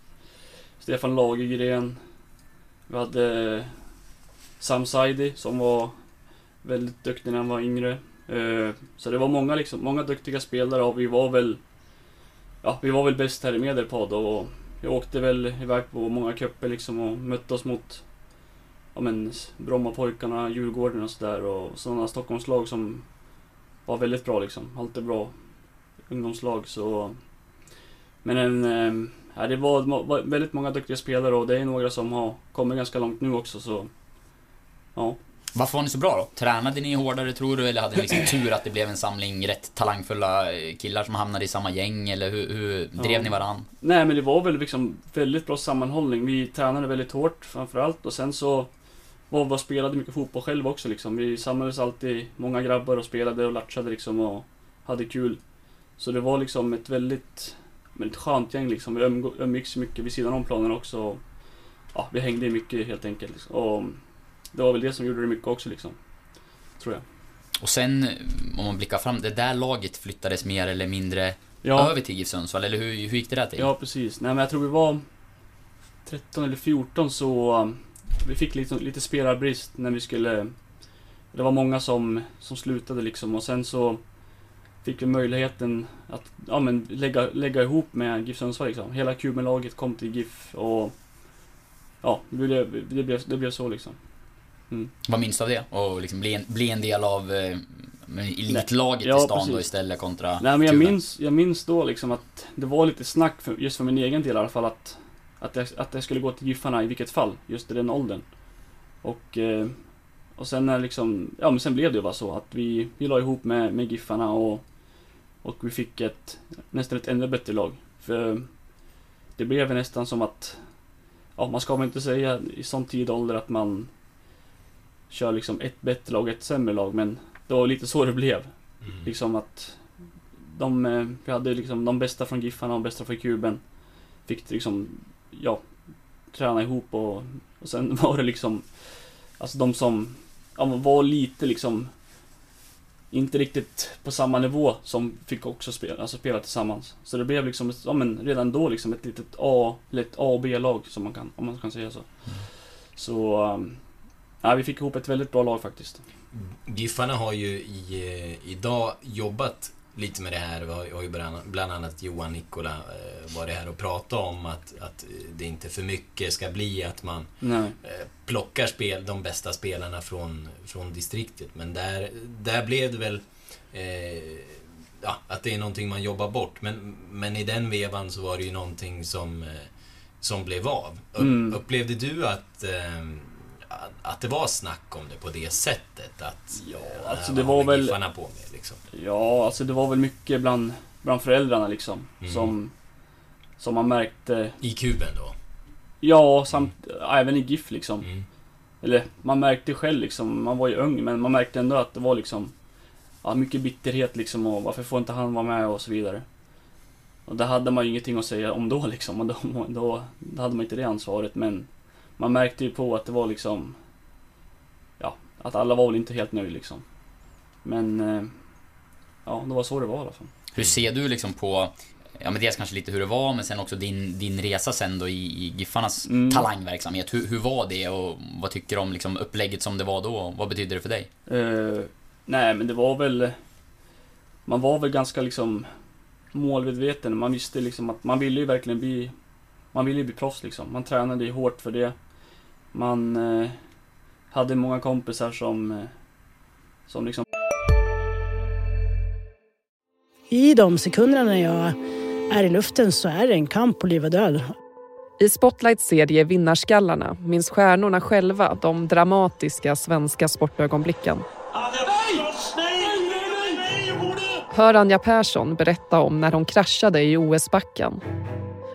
Stefan Lagergren. Vi hade eh, Sam Saidi som var väldigt duktig när han var yngre. Eh, så det var många, liksom, många duktiga spelare och vi var väl Ja, vi var väl bäst här i Medelpad och jag åkte väl iväg på många cuper liksom och mötte oss mot ja, men, Brommapojkarna, Djurgården och sådär och sådana Stockholmslag som var väldigt bra liksom. Alltid bra ungdomslag så... Men en, eh, ja, det var, var väldigt många duktiga spelare och det är några som har kommit ganska långt nu också så... Ja. Varför var ni så bra då? Tränade ni hårdare tror du, eller hade ni liksom tur att det blev en samling rätt talangfulla killar som hamnade i samma gäng, eller hur, hur drev Ja. ni varann? Nej men det var väl liksom väldigt bra sammanhållning. Vi tränade väldigt hårt framförallt och sen så var och spelade mycket fotboll själva också liksom. Vi samlades alltid, många grabbar och spelade och latchade liksom och hade kul. Så det var liksom ett väldigt, väldigt skönt gäng liksom. Vi umgicks mycket vid sidan om planen också. Ja, vi hängde mycket helt enkelt. Liksom. Och det var väl det som gjorde det mycket också liksom. Tror jag. Och sen, om man blickar fram, det där laget flyttades mer eller mindre Ja. över till GIF Sundsvall, eller hur, hur gick det där till? Ja, precis. Nej, men jag tror vi var 13 eller 14 så vi fick lite, lite spelarbrist när vi skulle... Det var många som, som slutade liksom och sen så fick vi möjligheten att ja, men lägga, lägga ihop med GIF Sundsvall liksom. Hela Kuben-laget kom till GIF och ja, det blev, det blev, det blev så liksom. Vad minns du av det? Och liksom bli en, bli en del av eh, elitlaget Ja, i stan precis. då istället kontra Nej men jag Kuben? minns, jag minns då liksom att det var lite snack, för, just för min egen del i alla fall, att, att, jag, att jag skulle gå till Giffarna i vilket fall, just i den åldern. Och, eh, och sen när liksom, ja men sen blev det ju bara så att vi, vi la ihop med, med Giffarna och, och vi fick ett, nästan ett ännu bättre lag. För det blev nästan som att, ja man ska väl inte säga i sån tid ålder att man kör liksom ett bättre lag och ett sämre lag, men det var lite så det blev. Mm. Liksom att de, eh, vi hade liksom de bästa från Giffarna och de bästa från Kuben. Fick liksom, ja, träna ihop och, och sen var det liksom, alltså de som, ja, var lite liksom, inte riktigt på samma nivå som fick också spela, alltså spela tillsammans. Så det blev liksom, ett, ja men redan då liksom ett litet A, eller ett A och B-lag som man kan, om man kan säga så. Så, um, ja, vi fick ihop ett väldigt bra lag faktiskt. Mm. Giffarna har ju i, eh, idag jobbat lite med det här. Vi har, ju bland, annat Johan Nikola eh, varit här och pratat om att, att det inte för mycket ska bli att man Nej. eh, plockar spel, de bästa spelarna från, från distriktet. Men där, där blev det väl eh, ja, att det är någonting man jobbar bort. Men, men i den vevan så var det ju någonting som, eh, som blev av. Upp, Mm. Upplevde du att, eh, att- det var snack om det på det sättet? Att, Ja, eh, alltså det var väl- Giffarna på med liksom? Ja, alltså det var väl mycket bland, bland föräldrarna liksom. Mm. Som, som man märkte. I kuben då? Ja, samt även i GIF liksom. Mm. Eller man märkte själv liksom, man var ju ung men man märkte ändå att det var liksom ja, mycket bitterhet liksom och varför får inte han vara med och så vidare. Och det hade man ju ingenting att säga om då liksom. Och då, då, då hade man inte det ansvaret men man märkte ju på att det var liksom Ja, att alla var väl inte helt nöjda liksom. Men eh, Ja, det var så det var i alla fall. Hur ser du liksom på, ja men dels kanske lite hur det var, men sen också din, din resa sen då i, i Giffarnas Mm. talangverksamhet. Hur, hur var det och vad tycker du om liksom upplägget som det var då? Vad betyder det för dig? Eh, nej, men det var väl... Man var väl ganska liksom målmedveten. Man visste liksom att man ville ju verkligen bli... Man ville ju bli proffs liksom. Man tränade ju hårt för det. Man eh, hade många kompisar som... Eh, som liksom... I de sekunderna när jag är i luften så är det en kamp på liv och död. I Spotlights serie Vinnarskallarna minns stjärnorna själva de dramatiska svenska sportögonblicken. Hör Anja Persson berätta om när hon kraschade i OS-backen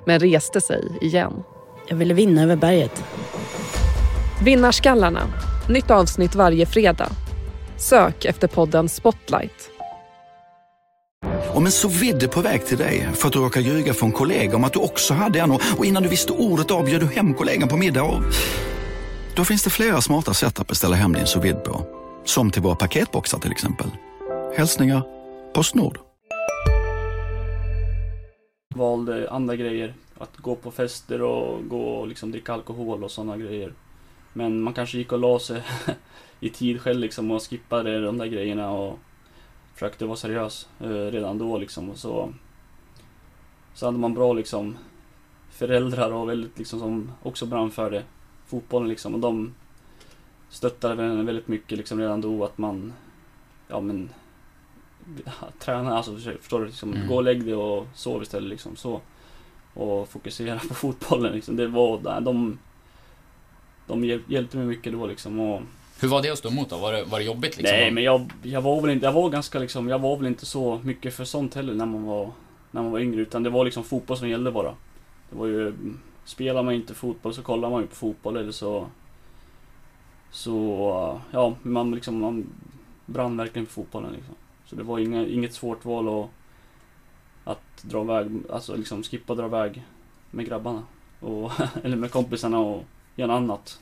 men reste sig igen. Jag ville vinna över berget. Vinnarskallarna, nytt avsnitt varje fredag. Sök efter podden Spotlight. Om en så vidde på väg till dig för att du råkar ljuga från kollega om att du också hade en och innan du visste ordet av du hem kollegan på middag och... Då finns det flera smarta sätt att beställa hem din sous på. Som till våra paketboxar till exempel. Hälsningar Postnord. valde andra grejer. Att gå på fester och gå och liksom dricka alkohol och sådana grejer. Men man kanske gick och la sig i tid själv liksom och skippade de där grejerna och försökte vara seriös eh, redan då liksom. Och så, så hade man bra liksom föräldrar och väldigt liksom som också brann för det. Fotbollen liksom och de stöttade en väldigt mycket liksom redan då att man ja men träna, alltså förstår du? Liksom, Mm. Gå och lägg dig och sov istället liksom så. och fokusera på fotbollen liksom. Det var, de, de hjäl- hjälpte mig mycket då liksom. Och, Hur var det att stå emot då? Var det, var det jobbigt liksom? Nej, men jag, jag var väl inte, jag var ganska liksom, jag var väl inte så mycket för sånt heller när man var, när man var yngre. Utan det var liksom fotboll som gällde bara. Det var ju, spelar man inte fotboll så kollar man ju på fotboll eller så, så, ja, man liksom, man brann verkligen för fotbollen liksom. Så det var inga, inget svårt val att, att dra iväg, alltså liksom skippa dra iväg med grabbarna. Och, eller med kompisarna och göra något annat.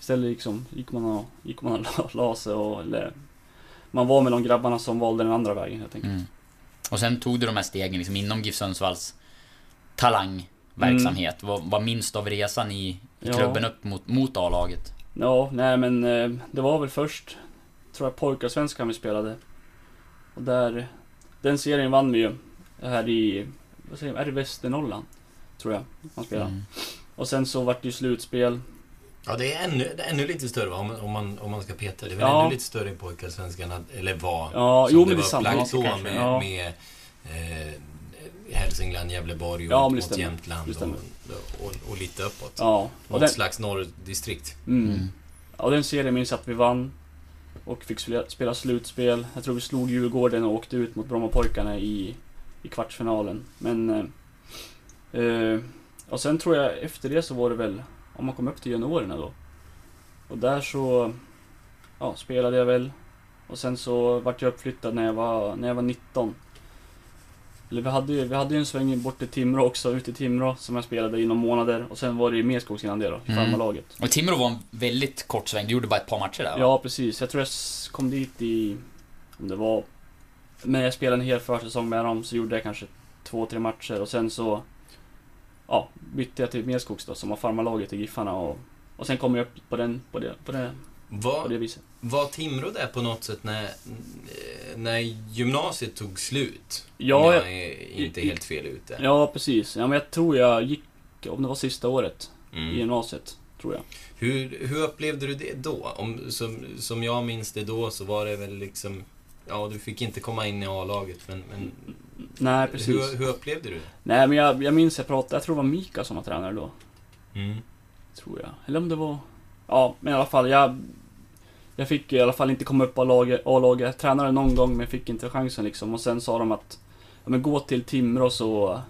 Istället liksom, gick man och, gick man och la sig och, eller, man var med de grabbarna som valde den andra vägen helt enkelt. Mm. Och sen tog du de här stegen liksom inom GIF Sundsvalls talangverksamhet. Vad, vad minns du av resan i, i Ja. klubben upp mot, mot A-laget? Ja, nej men eh, det var väl först, tror jag, pojkarsvenskan vi spelade. Och där, den serien vann vi ju här i, vad säger man, är det Västernorrland? Tror jag man spelade. Mm. Och sen så vart det ju slutspel. Ja, det är ännu, det är ännu lite större va? Om, om, man, om man ska peta. Det är väl Ja. ännu lite större i pojkarsvenskan, att- eller var. Ja, som jo, det men det är var upplagt då kanske, med, ja. med eh, Hälsingland, Gävleborg och Ja, mot stämmer. Jämtland och, och, och lite uppåt. Ja. Och Något den, slags norrdistrikt. mm. Mm. Ja, den serien minns jag att vi vann. Och fick spela, spela slutspel. Jag tror vi slog Djurgården och åkte ut mot Brommapojkarna i, i kvartsfinalen. Men... Eh, eh, och sen tror jag efter det så var det väl, om man kom upp till juniorerna då. Och där så... Ja, spelade jag väl. Och sen så vart jag uppflyttad när jag var, när jag var 19. Eller vi hade ju, vi hade ju en sväng bort till Timrå också, ute i Timrå, som jag spelade i några månader. Och sen var det i Merskogs innan det då, i Mm. farmarlaget. Och Timrå var en väldigt kort sväng. Du gjorde bara ett par matcher där va? Ja, precis. Jag tror jag kom dit i... Om det var... När jag spelade en hel försäsong med dem så gjorde jag kanske två, tre matcher och sen så... Ja, bytte jag till Merskogs då, som var farmarlaget i Giffarna och... Och sen kom jag upp på den, på det, på det, på det viset. var Timrå där på något sätt när, när gymnasiet tog slut? Ja, Om jag är inte helt fel ute. Ja, precis. Ja, men jag tror jag gick, om det var sista året i Mm. gymnasiet, tror jag. Hur, hur upplevde du det då? Om, som, som jag minns det då så var det väl liksom... Ja, du fick inte komma in i A-laget, men... men Nej, precis. hur, hur upplevde du det? Nej, men jag, jag minns jag pratade, jag tror det var Mika som var tränare då. Mm. Tror jag. Eller om det var... Ja, men i alla fall, jag... Jag fick i alla fall inte komma upp på A-laget. Jag tränade någon gång, men fick inte chansen liksom. Och sen sa de att... Ja, men gå till Timrå så...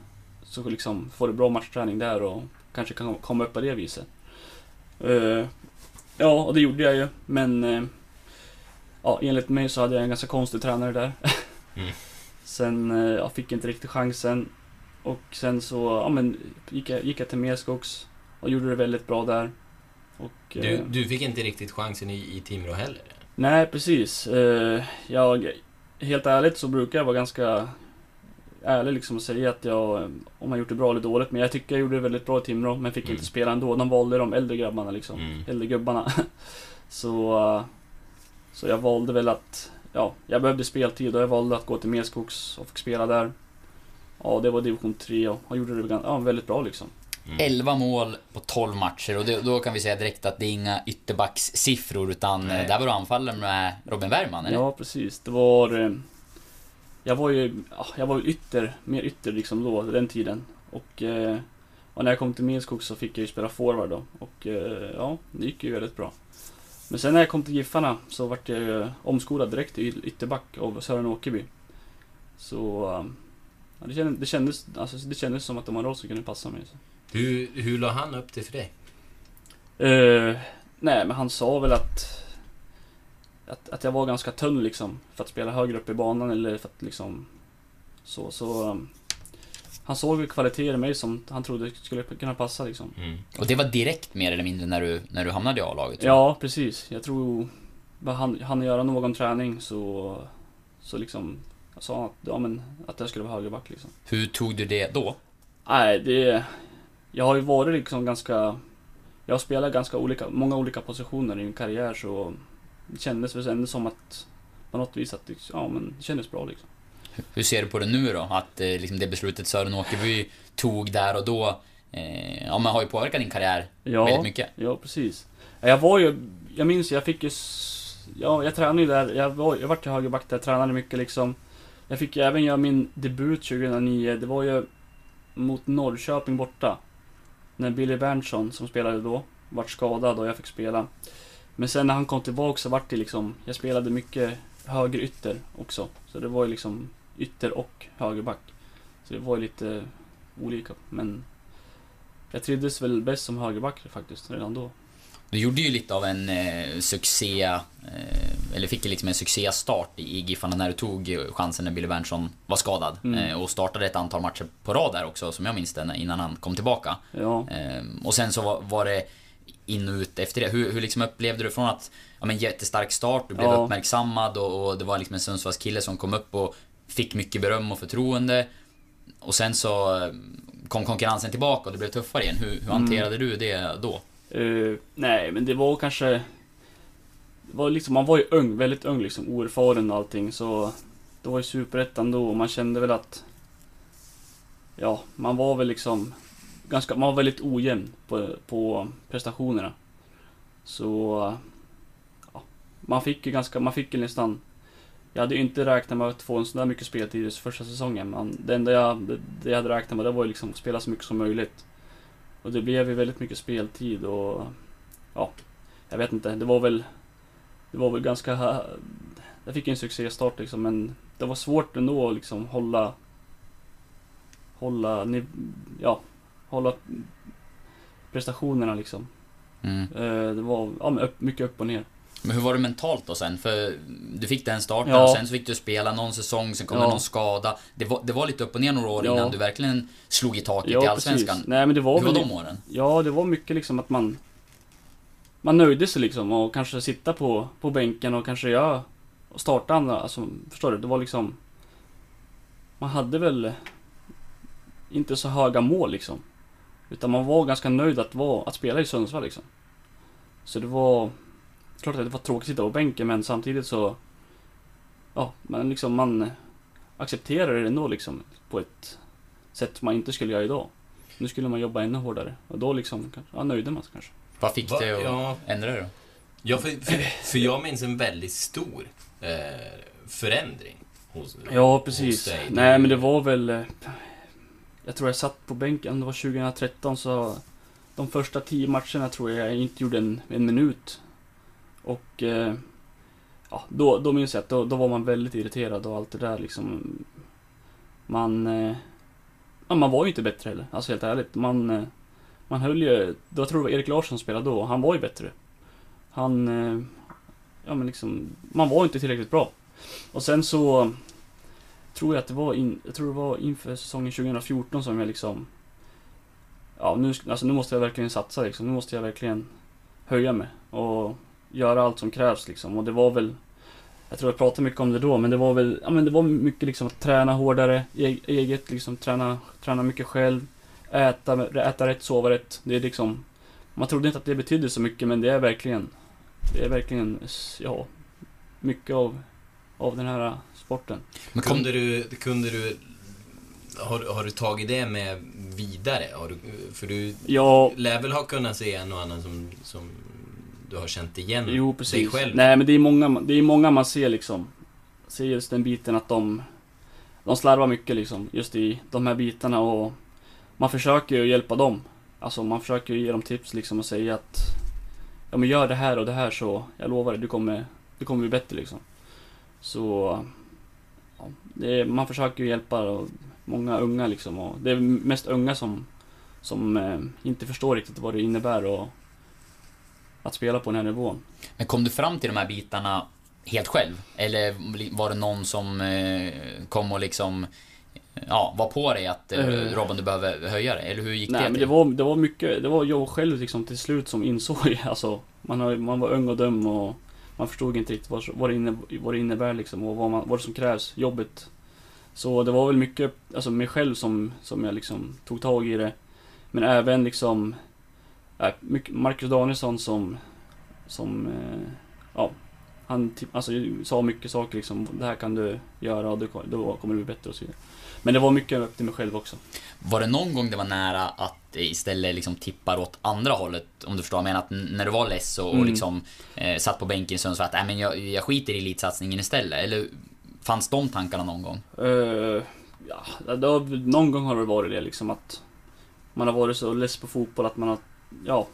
Så liksom får du bra matchträning där och kanske kan komma upp på det viset. Eh, ja, och det gjorde jag ju. Men... eh, ja, enligt mig så hade jag en ganska konstig tränare där. Mm. Sen, eh, jag fick inte riktigt chansen. Och sen så, ja men, gick jag, gick jag till Merskogs och gjorde det väldigt bra där. Och, Du, eh, du fick inte riktigt chansen i, i Timrå heller? Nej, precis. Eh, jag, helt ärligt så brukar jag vara ganska ärlig liksom och säga att jag, om jag gjort det bra eller dåligt. Men jag tycker jag gjorde det väldigt bra i Timrå, men fick Mm. inte spela ändå. De valde de äldre grabbarna liksom. Mm. Äldre gubbarna. så, eh, så jag valde väl att, ja, jag behövde speltid och jag valde att gå till Merskogs och fick spela där. Ja, det var division 3 och jag gjorde det ja, väldigt bra liksom. Mm. 11 mål på 12 matcher och det, då kan vi säga direkt att det är inga ytterbackssiffror utan Nej. eh, där var du anfallare med Robin Bergman, eller? Ja, precis. Det var... eh, Jag var ju, ja, jag var ytter, mer ytter liksom då, den tiden. Och, eh, och när jag kom till Minskog så fick jag ju spela forward då. Och ja, det gick ju väldigt bra. Men sen när jag kom till Giffarna så vart jag ju omskolad direkt till ytterback av Sören Åkerby. Så... eh, Ja, det, kändes, det, kändes, alltså, det kändes som att det var en roll som kunde passa mig. Så. Hur, hur la han upp det för dig? Eh, nej, men han sa väl att, att... Att jag var ganska tunn liksom. För att spela högre upp i banan eller för att liksom... Så, så... um, han såg kvaliteter i mig som han trodde skulle kunna passa liksom. Mm. Och det var direkt mer eller mindre när du, när du hamnade i A-laget? Ja, precis. Jag tror... Han, han göra någon träning så... Så liksom... Jag sa att, ja, men, att jag skulle vara högerback liksom. Hur tog du det då? Nej, det... Jag har ju varit liksom ganska... Jag har spelat ganska olika, många olika positioner i min karriär så... Det kändes väl ändå som att... På något vis att ja men det kändes bra liksom. Hur ser du på det nu då? Att eh, liksom det beslutet Sören Åkerby tog där och då, eh, ja men har ju påverkat din karriär Ja, väldigt mycket. ja precis. Jag var ju... Jag minns, jag fick ju... Ja, jag tränade ju där. Jag, var, jag vart ju högerback där, tränade mycket liksom. Jag fick ju även göra min debut 2009. Det var ju... mot Norrköping borta. När Billy Berntsson, som spelade då, vart skadad och jag fick spela. Men sen när han kom tillbaka så vart det liksom, jag spelade mycket höger ytter också. Så det var ju liksom ytter och högerback. Så det var ju lite olika. Men jag trivdes väl bäst som högerback faktiskt, redan då. Du gjorde ju lite av en eh, succé, eh, eller fick ju liksom en succéstart i, i Giffarna när du tog chansen när Billy Berntsson var skadad. Mm. Eh, och startade ett antal matcher på rad där också, som jag minns det, innan han kom tillbaka. Ja. Eh, och sen så var, var det in och ut efter det. Hur, hur liksom upplevde du från att, ja men jättestark start, du blev Ja. uppmärksammad och, och det var liksom en Sundsvallskille som kom upp och fick mycket beröm och förtroende. Och sen så eh, kom konkurrensen tillbaka och det blev tuffare igen. Hur, hur Mm. hanterade du det då? Eh, nej, men det var kanske... Det var liksom, man var ju ung, väldigt ung liksom, oerfaren och allting så... Det var ju superettan då och man kände väl att... Ja, man var väl liksom... Ganska, man var väldigt ojämn på, på prestationerna. Så... Ja, man fick ju ganska, man fick ju nästan... Jag hade ju inte räknat med att få en sån där mycket speltid i första säsongen. Men det enda jag, det, det jag hade räknat med det var ju liksom att spela så mycket som möjligt. Och det blev ju väldigt mycket speltid och ja, jag vet inte. Det var väl, det var väl ganska, jag fick en succéstart liksom men det var svårt ändå att liksom hålla, hålla, ja, hålla prestationerna liksom. Mm. Eh, Det var ja, mycket upp och ner. Men hur var det mentalt då sen? För du fick den starten Ja. och sen så fick du spela någon säsong, sen kom Ja. det någon skada. Det var, det var lite upp och ner några år Ja. innan du verkligen slog i taket i Ja, Allsvenskan. precis. Nej men det var hur var de åren? Ja, det var mycket liksom att man Man nöjde sig liksom och kanske sitta på, på bänken och kanske göra och starta andra, alltså förstår du? Det var liksom Man hade väl inte så höga mål liksom. Utan man var ganska nöjd att, vara, att spela i Sundsvall liksom. Så det var Klart att det var tråkigt att sitta på bänken men samtidigt så Ja, men liksom man accepterar det ändå liksom på ett sätt som man inte skulle göra idag. Nu skulle man jobba ännu hårdare och då liksom, kanske- ja, nöjde man sig kanske. Vad fick det att ja. ändra det då? Ja, för, för, för jag minns en väldigt stor eh, förändring hos, Ja, hos precis. dig. Nej, men det var väl... eh, Jag tror jag satt på bänken, det var 2013 så... De första tio matcherna tror jag jag inte gjorde en, en minut. Och... Eh, ja, då, då minns jag att då, då var man väldigt irriterad och allt det där liksom. Man... Eh, ja, man var ju inte bättre heller, alltså helt ärligt. Man... Eh, man höll ju... Då tror jag det var Erik Larsson som spelade då, han var ju bättre. Han... Eh, ja men liksom... Man var inte tillräckligt bra. Och sen så tror jag att det var, in, jag tror det var inför säsongen 2014 som jag liksom Ja nu, alltså nu måste jag verkligen satsa liksom. Nu måste jag verkligen höja mig och göra allt som krävs liksom. Och det var väl Jag tror jag pratade mycket om det då men det var väl, ja men det var mycket liksom att träna hårdare, e- eget liksom träna, träna mycket själv. Äta, äta rätt, sova rätt. Det är liksom Man trodde inte att det betydde så mycket men det är verkligen Det är verkligen, ja Mycket av av den här sporten. Men Kunde du, kunde du har, har du tagit det med vidare? Har du, för du Ja, lär väl ha kunnat se en och annan som, som du har känt igen jo dig själv? Nej men det är många, det är många man ser liksom. Ser just den biten att de De slarvar mycket liksom, just i de här bitarna och Man försöker ju hjälpa dem. Alltså man försöker ju ge dem tips liksom och säga att Ja men gör det här och det här så, jag lovar dig, du kommer, du kommer bli bättre liksom. Så ja, är, Man försöker ju hjälpa många unga liksom och det är mest unga som Som eh, inte förstår riktigt vad det innebär och Att spela på den här nivån. men kom du fram till de här bitarna helt själv? Eller var det någon som eh, kom och liksom Ja, var på dig att eh, Eh. Robin du behöver höja dig? Eller hur gick Nej det men det var, det var mycket, det var jag själv liksom till slut som insåg alltså Man, har, man var ung och dum och Man förstod inte riktigt vad, vad, det, inne, vad det innebär liksom och vad, man, vad det som krävs, jobbet Så det var väl mycket, alltså mig själv som, som jag liksom tog tag i det Men även liksom Marcus Danielsson som Som, eh, ja Han typ, alltså, sa mycket saker liksom, det här kan du göra och då kommer du bli bättre och så vidare Men det var mycket upp till mig själv också Var det någon gång det var nära att det istället liksom tippar åt andra hållet? Om du förstår vad jag menar? Att när du var less och, Mm. liksom eh, satt på bänken i Sundsvall att äh, men jag, jag skiter i elitsatsningen istället? Eller fanns de tankarna någon gång? Eh, ja, det har, någon gång har det varit det liksom att man har varit så less på fotboll att man har, ja,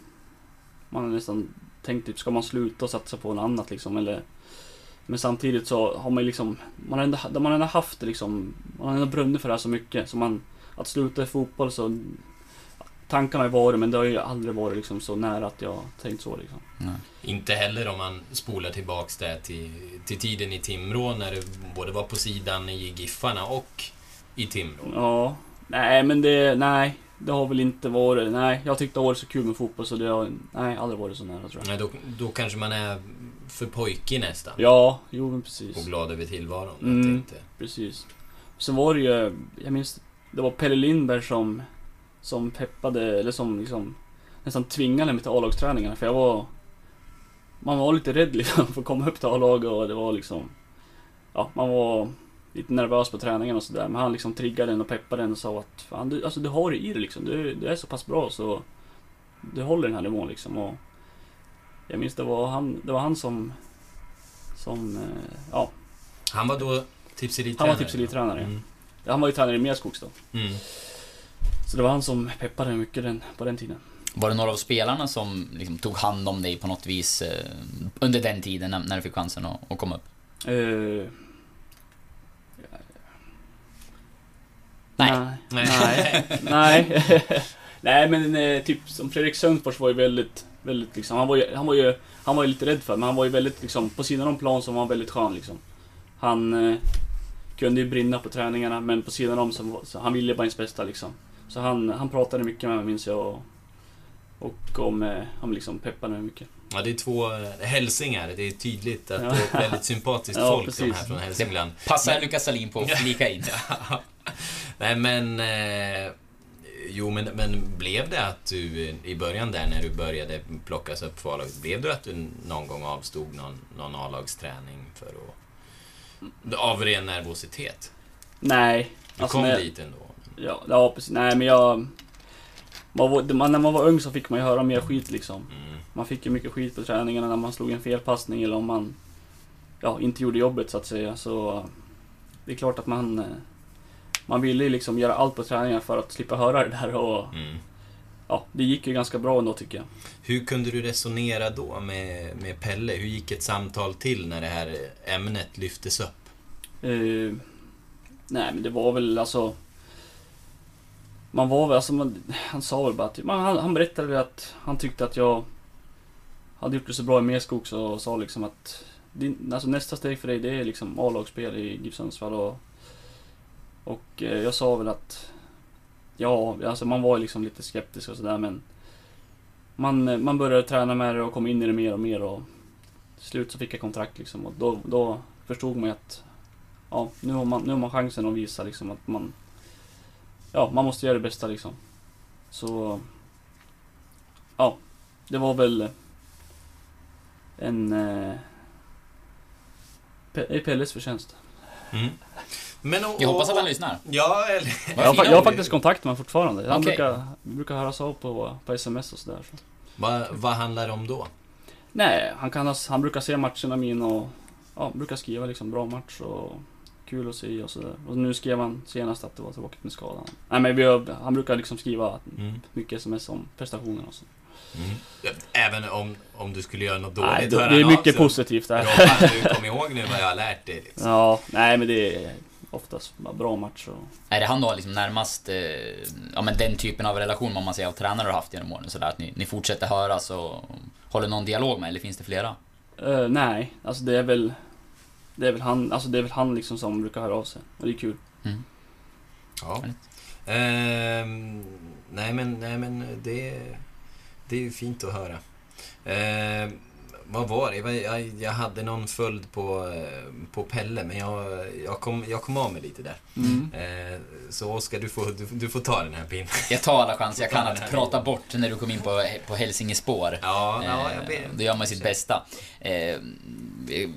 man har nästan tänkt typ, ska man sluta och satsa på något annat liksom eller men samtidigt så har man ju liksom, man har ändå, man har ändå haft det liksom, man har ändå brunnit för det här så mycket så man, att sluta i fotboll så Tankarna har ju varit men det har ju aldrig varit liksom så nära att jag tänkt så liksom. Nej. Inte heller om man spolar tillbaks det till, till tiden i Timrå när du både var på sidan i Giffarna och i Timrå. Ja, nej men det, nej. Det har väl inte varit, nej. Jag tyckte det har varit så kul med fotboll så det har, nej, aldrig varit så nära tror jag. Nej, då, då kanske man är för pojkig nästan. Ja, jo men precis. Och glad över tillvaron. Mm, jag tänkte. precis. Sen var det ju, jag minns, det var Pelle Lindberg som, som peppade, eller som liksom nästan tvingade mig till A-lagsträningarna för jag var Man var lite rädd liksom för att komma upp till A-lag och det var liksom Ja, man var lite nervös på träningen och sådär men han liksom triggade en och peppade en och sa att Fan, du, alltså du har det i dig liksom, du, du är så pass bra så Du håller den här nivån liksom och Jag minns det var han, det var han som Som, eh, ja Han var då tipselittränare? Han var tipselittränare, Mm. ja. Han var ju tränare i Merskogs då. Mm. Så det var han som peppade mycket den, på den tiden. Var det några av spelarna som liksom tog hand om dig på något vis eh, under den tiden när, när du fick chansen att, att komma upp? Eh, Nej. Nej. Nej. Nej. Nej men eh, typ som Fredrik Sundfors var ju väldigt, väldigt liksom, han var ju, han var ju, han var ju lite rädd för men han var ju väldigt liksom, på sidan om plan så var han väldigt skön liksom. Han eh, kunde ju brinna på träningarna men på sidan om så, så han ville bara ens bästa liksom. Så han, han pratade mycket med mig minns jag och, och om, eh, han liksom peppade mig mycket. Ja, det är två eh, hälsingar. Det är tydligt att Ja. det är väldigt sympatiskt Ja, folk de precis. här från Hälsingland. Passar Men- Lukas Salin på att flika in. Nej men... Eh, jo men, men blev det att du eh, i början där när du började plockas upp för A-laget, blev det att du någon gång avstod någon, någon A-lagsträning för att... Av ren nervositet? Nej. Du alltså, kom när- dit ändå? Ja, ja precis. Nej men jag... Man man, när man var ung så fick man ju höra mer skit liksom. Mm. Man fick ju mycket skit på träningarna när man slog en felpassning eller om man ja, inte gjorde jobbet så att säga. Så det är klart att man... Man ville ju liksom göra allt på träningarna för att slippa höra det där och Mm. ja, det gick ju ganska bra ändå tycker jag. Hur kunde du resonera då med, med Pelle? Hur gick ett samtal till när det här ämnet lyftes upp? Eh, nej men det var väl alltså... Man var väl, alltså man, han sa väl bara att, man, han, han berättade att han tyckte att jag hade gjort det så bra i Merskogs och sa liksom att din, alltså nästa steg för dig det är liksom A-lagsspel i GIF Sundsvall och, och eh, jag sa väl att ja, alltså man var ju liksom lite skeptisk och sådär men man, eh, man började träna med det och kom in i det mer och mer och till slut så fick jag kontrakt liksom och då, då förstod man ju att ja, nu har man, nu har man chansen att visa liksom att man Ja, man måste göra det bästa liksom. Så Ja, det var väl en eh, det är Pelles förtjänst. Mm. Men, och, Jag hoppas att han lyssnar. Ja, eller... Jag jag har faktiskt kontakt med honom fortfarande. Han Okej. brukar, brukar höras av på, på sms och sådär. Så. Vad, vad handlar det om då? Nej, han, kan, ha- han brukar se matcherna mina och ja, brukar skriva liksom bra match och kul att se och sådär. Och nu skrev han senast att det var tråkigt med skadan. Nej men vi har, han brukar liksom skriva Mm. mycket sms om prestationer och så. Mm. Även om, om du skulle göra något dåligt Nej, det, är av mycket sig. positivt där. Robban, du kom ihåg nu vad jag har lärt dig liksom. Ja, nej men det är oftast bara bra match och... Är det han då liksom närmast, eh, ja men den typen av relation om man säger av tränare du har haft genom åren sådär att ni, ni fortsätter höras och håller någon dialog med eller finns det flera? Eh, nej, alltså det är väl... Det är väl han, alltså det är väl han liksom som brukar höra av sig. Och det är kul. Ja. Ehm, nej men, nej men det, det är ju fint att höra. Ehm, vad var det? Jag, jag, hade någon följd på, eh, på Pelle, men jag, jag, kom, jag kom av mig lite där. Mm. Ehm, så Oskar, du får, du, du får ta den här pinnen. Jag tar alla chanser jag kan att prata bort när du kom in på, på Hälsingespår. Ja, ja, Eh, jag ber. Då gör man sitt bästa. Eh,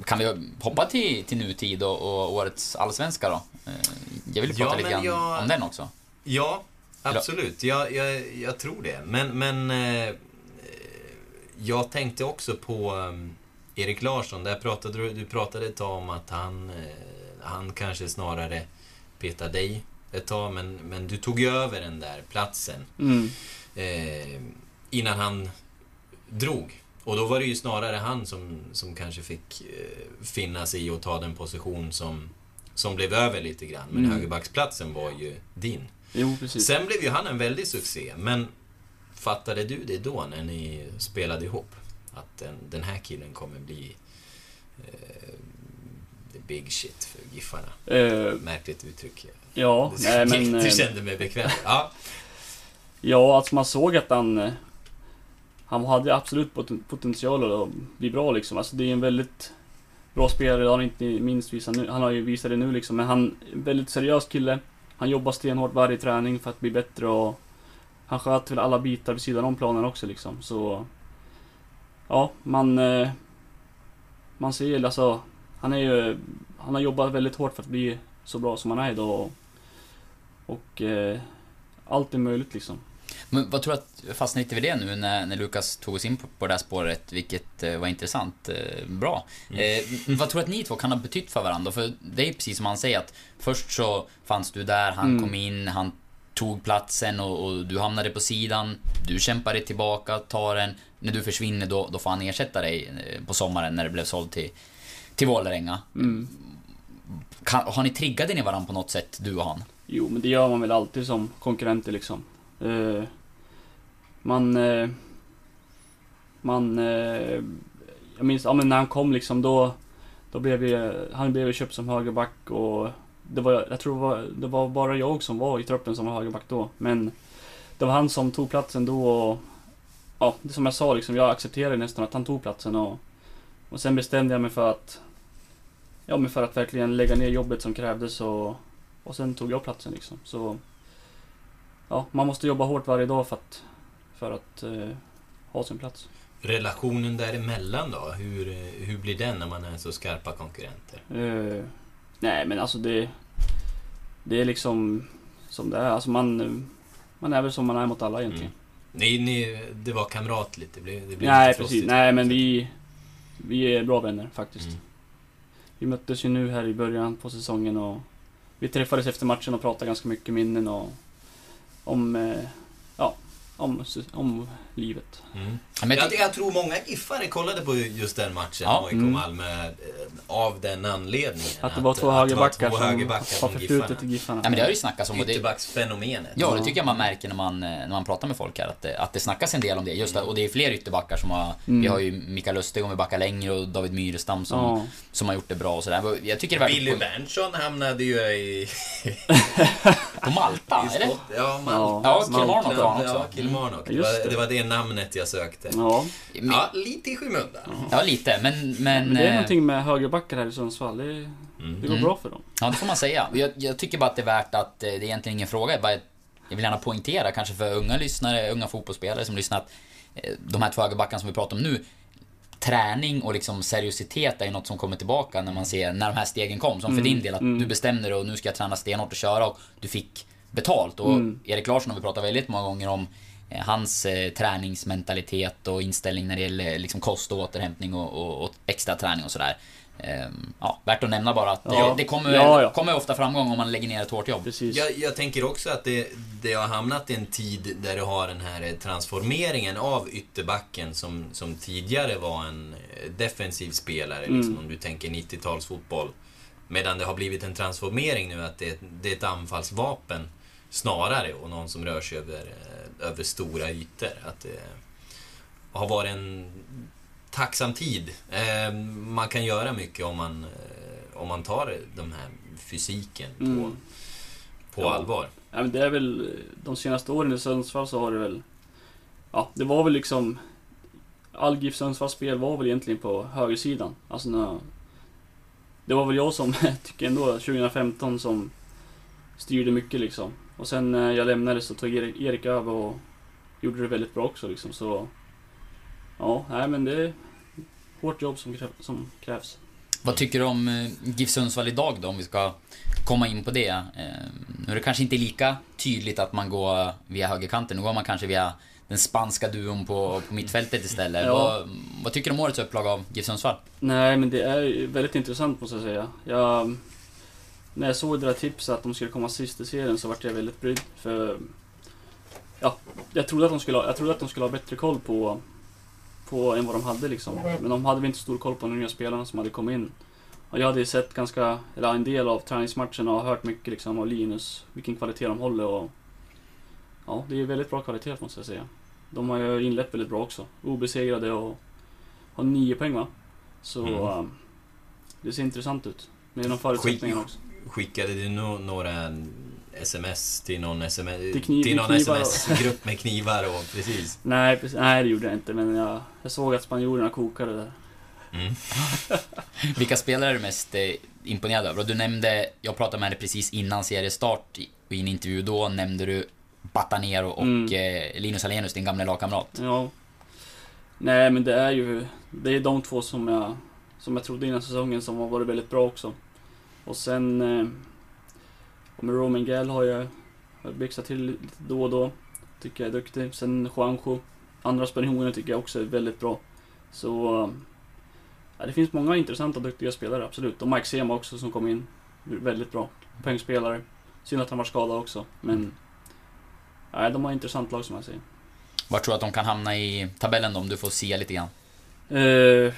Kan vi hoppa till, till nutid och, och årets allsvenska då? Eh, Jag vill Ja, prata lite men grann jag- om den också. Ja, absolut. Jag, jag, jag tror det. Men, men eh, jag tänkte också på eh, Erik Larsson. Där pratade du, du pratade ett tag om att han, eh, han kanske snarare petar dig ett tag, men, men du tog ju över den där platsen. Mm. Eh, innan han drog. Och då var det ju snarare han som, som kanske fick eh, finna sig i att ta den position som, som blev över lite grann. Men Mm. högerbacksplatsen var ju din. Jo, precis. Sen blev ju han en väldig succé, men fattade du det då när ni spelade ihop? Att den, den här killen kommer bli eh, the big shit för Giffarna? Eh, Märkligt uttryck. Ja, du, nej men... Du eh, kände mig bekväm. Ja. Ja, alltså man såg att han... eh, Han hade absolut poten- potential att bli bra liksom. Alltså det är en väldigt bra spelare, det har han inte minst visat nu. Han har ju visat det nu liksom. Men han är en väldigt seriös kille. Han jobbar stenhårt varje träning för att bli bättre och han sköter väl alla bitar vid sidan om planen också liksom. Så... Ja, man... eh, Man ser ju alltså... Han är ju... Han har jobbat väldigt hårt för att bli så bra som han är idag. Och, och eh, allt är möjligt liksom. Men vad tror du att, jag fastnade lite vid det nu när, när Lukas tog oss in på, på det här spåret, vilket eh, var intressant. Eh, bra. Eh, vad tror du att ni två kan ha betytt för varandra? För det är precis som han säger att först så fanns du där, han Mm. kom in, han tog platsen och, och du hamnade på sidan. Du kämpade tillbaka, tar den. När du försvinner då, då får han ersätta dig eh, på sommaren när det blev såld till, till Vålerenga. Mm. Kan, har ni triggat in i varandra på något sätt, du och han? Jo, men det gör man väl alltid som konkurrenter liksom. Eh, man... Eh, man... Eh, jag minns, ja men när han kom liksom då... Då blev vi, han blev köpt som högerback och... Det var, jag tror det var, det var bara jag som var i truppen som var högerback då. Men det var han som tog platsen då och... Ja, det som jag sa liksom, jag accepterade nästan att han tog platsen och... Och sen bestämde jag mig för att... Ja, men för att verkligen lägga ner jobbet som krävdes och... Och sen tog jag platsen liksom. Så... Ja, man måste jobba hårt varje dag för att... För att eh, ha sin plats. Relationen däremellan då? Hur, hur blir den när man är så skarpa konkurrenter? Eh, nej, men alltså det... Det är liksom... Som det är. Alltså man... Man är väl som man är mot alla egentligen. Ni, ni, det var kamratligt, det blev, det blev Nej, lite precis. Nej, men vi... Vi är bra vänner faktiskt. Mm. Vi möttes ju nu här i början på säsongen och... Vi träffades efter matchen och pratade ganska mycket minnen och... Om... Eh, ja, om, om livet. Mm. men jag jag, tror många Giffare kollade på just den matchen, Ja. AIK Mm. Malmö, eh, av den anledningen. Att det var två högerbackar det var som har förflutet Giffarna. i Giffarna. Ja, men det har ju snackats om det, Ytterbacksfenomenet. Ja, det tycker jag man märker när man, eh, när man pratar med folk här. Att det, att det snackas en del om det. Just det, och det är fler ytterbackar som har... Mm. Vi har ju Mikael Lustig om vi backar längre och David Myrestam som, Ja. som har gjort det bra och sådär. Jag tycker det verkar... Billy Berntsson hamnade ju i... På Malta, i eller? Ja, man, Ja. Kilmarnock var han också. Ja, Kilmarnock. Det Just var, det. Det namnet jag sökte. Ja. Ja, lite i skymundan. Ja, lite. Men... men, Men det är eh, någonting med högerbackar här i Sundsvall. Det, det går Mm. bra för dem. Ja, det får man säga. Jag, jag tycker bara att det är värt att, eh, det är egentligen ingen fråga, jag, bara, jag vill gärna poängtera kanske för unga lyssnare, unga fotbollsspelare som lyssnar att eh, de här två högerbackarna som vi pratar om nu, träning och liksom seriositet är ju något som kommer tillbaka när man ser när de här stegen kom. Som för Mm, din del, att mm. du bestämde dig och nu ska jag träna stenhårt och köra och du fick betalt. Och Mm. Erik Larsson har vi pratat väldigt många gånger om hans eh, träningsmentalitet och inställning när det gäller liksom kost och återhämtning och, och, och extra träning och sådär. Ehm, ja, värt att nämna bara att Ja. det, det kommer, Ja, ja. kommer ofta framgång om man lägger ner ett hårt jobb. Precis. Jag, jag tänker också att det, det har hamnat i en tid där du har den här eh, transformeringen av ytterbacken som, som tidigare var en eh, defensiv spelare, Mm. liksom, om du tänker 90-talsfotboll. Medan det har blivit en transformering nu, att det, det är ett anfallsvapen snarare och någon som rör sig över, eh, över stora ytor. Att det har varit en tacksam tid. Eh, Man kan göra mycket om man, eh, om man tar de här fysiken på, Mm. på Ja. allvar. Ja, men det är väl de senaste åren i Sundsvall så har det väl... Ja, det var väl liksom... All GIF Sundsvalls spel var väl egentligen på högersidan. Alltså när, Det var väl jag som, tycker ändå, 2015 som styrde mycket liksom. Och sen när jag lämnade så tog Erik, Erik över och gjorde det väldigt bra också liksom. Så... Ja, nej men det är hårt jobb som, kräv, som krävs. Vad tycker du om eh, GIF Sundsvall idag då, om vi ska komma in på det? Eh, nu är det kanske inte lika tydligt att man går via högerkanten, nu går man kanske via den spanska duon på, på mittfältet istället. Ja. Vad, vad tycker du om årets upplag av GIF Sundsvall? Nej, men det är väldigt intressant måste jag säga. Jag, när jag såg det där tipset att de skulle komma sist i serien så vart jag väldigt brydd. För ja, jag trodde att de skulle ha, jag trodde att de skulle ha bättre koll på, på än vad de hade liksom. Men de hade väl inte stor koll på de nya spelarna som hade kommit in. Och jag hade ju sett ganska, eller en del av träningsmatcherna och hört mycket liksom av Linus, vilken kvalitet de håller och Ja, det är väldigt bra kvalitet måste jag säga. De har ju inlett väldigt bra också. Obesegrade och har nio poäng va? Så Mm. um, det ser intressant ut. Med de förutsättningarna också. Skickade du några sms till någon, SMS, Till till någon och- sms-grupp med knivar och precis? Nej, precis, nej, det gjorde jag inte. Men jag, jag såg att spanjorerna kokade där. Mm. Vilka spelare är du mest eh, imponerad över? Och du nämnde, jag pratade med dig precis innan seriestart i i en intervju då, nämnde du Batanero och Mm. eh, Linus Alenius, din gamla lagkamrat. Ja. Nej, men det är ju... Det är de två som jag, som jag trodde innan säsongen som har varit väldigt bra också. Och sen... Eh, och med Roman Gall har jag, har byxat till lite då och då. Tycker jag är duktig. Sen Juanjo. Andra spanjorer tycker jag också är väldigt bra. Så... Ja, det finns många intressanta, duktiga spelare, absolut. Och Mike Sema också som kom in. Väldigt bra. Poängspelare. Synd att han var skadad också, men... Nej, de har intressant lag som jag säger. Var tror du att de kan hamna i tabellen då, om du får se lite grann? Eh,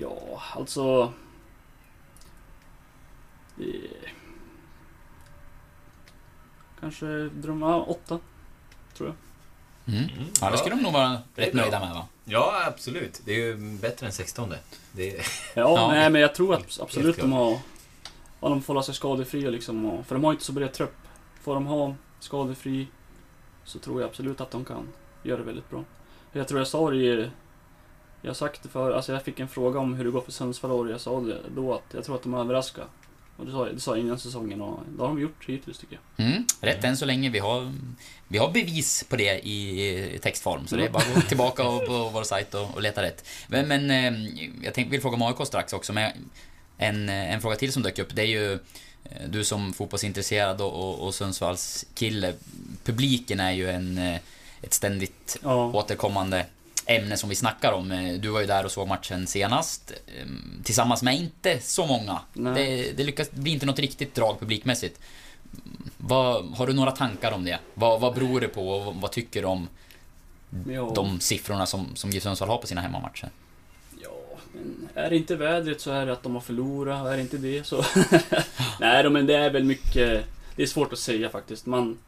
ja, alltså... Kanske drömma ja, åtta, tror jag. Mm. Ja, det skulle de nog vara rätt bra. nöjda med va? Ja, absolut. Det är ju bättre än 16. Det är... Ja, Ja. nej men jag tror att absolut de har... Ja, de får hålla sig skadefria liksom. Och, för de har inte så bred trupp. Får de ha skadefri så tror jag absolut att de kan göra det väldigt bra. Jag tror jag sa det i... Jag har sagt det för, alltså jag fick en fråga om hur det går för Sundsvall och jag sa det då att jag tror att de överraskar. Och det sa, det sa innan säsongen och det har de gjort hittills tycker jag. Mm. Rätt än så länge. Vi har, vi har bevis på det i textform, så det är bara att gå tillbaka och, på vår sajt och, och leta rätt. Men, men eh, jag tänkte, vill fråga om AIK strax också, men en, en fråga till som dök upp, det är ju eh, du som fotbollsintresserad och, och, och Sundsvalls kille. Publiken är ju en, eh, ett ständigt Ja. återkommande ämne som vi snackar om. Eh, Du var ju där och såg matchen senast. eh, Tillsammans med inte så många. Nej. Det, det lyckas bli inte något riktigt drag publikmässigt. Vad, har du några tankar om det? Vad, vad beror det på och vad, tycker du om Ja. de siffrorna som, som GIF Sundsvall har på sina hemmamatcher? Ja, men är det inte vädret så är det att de har förlorat. Är det inte det så... Nej men det är väl mycket... Det är svårt att säga faktiskt. Man,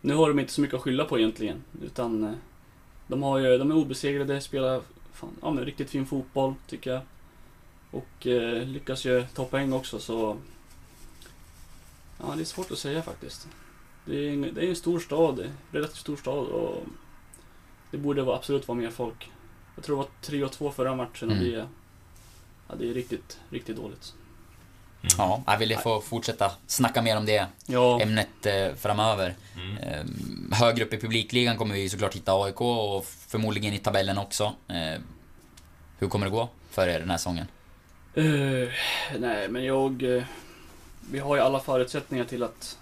nu har de inte så mycket att skylla på egentligen. Utan eh, de, har ju, de är obesegrade, spelar fan, ja, men riktigt fin fotboll tycker jag. Och eh, lyckas ju ta poäng också så... Ja, det är svårt att säga faktiskt. Det är, en- det är en stor stad, relativt stor stad och det borde vara, absolut vara mer folk. Jag tror det var 3 och 2 förra matchen och Mm. det, ja, det är riktigt, riktigt dåligt. Ja, jag ville få fortsätta snacka mer om det Ja, ämnet eh, framöver. Mm. Eh, högre upp i publikligan kommer vi såklart hitta AIK och förmodligen i tabellen också. Eh, hur kommer det gå för er den här säsongen? Eh, nej, men jag... eh, vi har ju alla förutsättningar till att,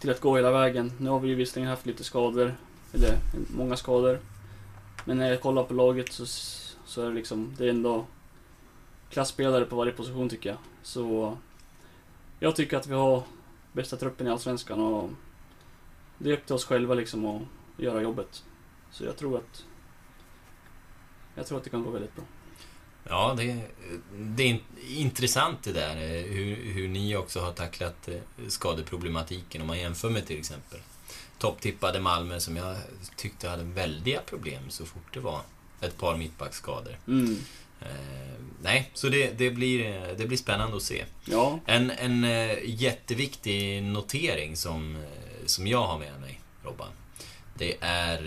till att gå hela vägen. Nu har vi ju visserligen haft lite skador, eller många skador. Men när jag kollar på laget så, så är det liksom, det är ändå klassspelare på varje position tycker jag. Så jag tycker att vi har bästa truppen i Allsvenskan och det är upp till oss själva liksom att göra jobbet. Så jag tror att jag tror att det kan gå väldigt bra. Ja, det, det är in- intressant det där eh, hur, hur ni också har tacklat eh, skadeproblematiken om man jämför med till exempel topptippade Malmö som jag tyckte hade väldiga problem så fort det var ett par mittbacksskador. Mm. Eh, nej, så det, det, blir, det blir spännande att se. Ja, En, en eh, jätteviktig notering som, eh, som jag har med mig, Robban. Det är,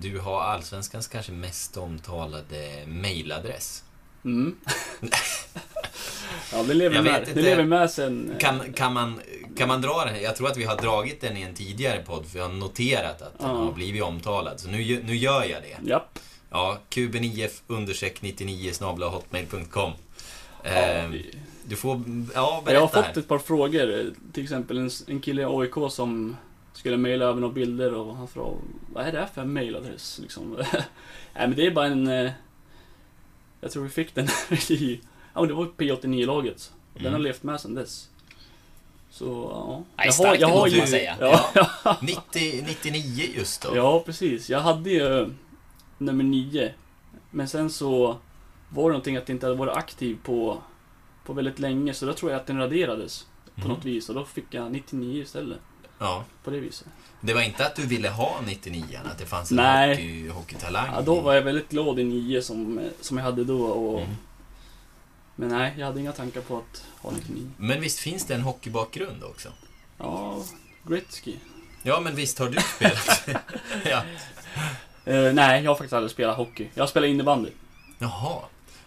du har Allsvenskans kanske mest omtalade mailadress. Mm. ja, det lever Jag med. vet Det inte. lever med sen... Kan, kan, man, kan man dra den? Jag tror att vi har dragit den i en tidigare podd, för jag har noterat att den Ja. har blivit omtalad. Så nu, nu gör jag det. Japp. Ja, kuben-if undersök 99 snabla hotmail.com. Ja, Eh, vi- du får, ja Jag har berätta fått här. ett par frågor. Till exempel en, en kille i AIK som skulle mejla över några bilder och han frågade vad är det här för en mailadress? Liksom. Nej men det är bara en... eh, Jag tror vi fick den i... Ja men det var P89-laget. Och Den har Mm. levt med sedan dess. Så, ja. Nej, jag har får ju... man säga. Ja, Ja. 90, 99 just då. ja, precis. Jag hade ju nummer nio. Men sen så var det någonting att jag inte hade varit aktiv på, på väldigt länge. Så då tror jag att den raderades på Mhm. något vis. Och då fick jag 99 istället. Ja. På det viset. Det var inte att du ville ha 99 att det fanns en Nej. hockey, hockeytalang? Ja, då var jag väldigt glad i nio som, som jag hade då. Och, Mm. Men nej, jag hade inga tankar på att ha 99. Men visst finns det en hockeybakgrund också? Ja, Gretzky. Ja, men visst har du spelat? ja. Eh, nej, jag har faktiskt aldrig spelat hockey. Jag spelar innebandy. Jaha.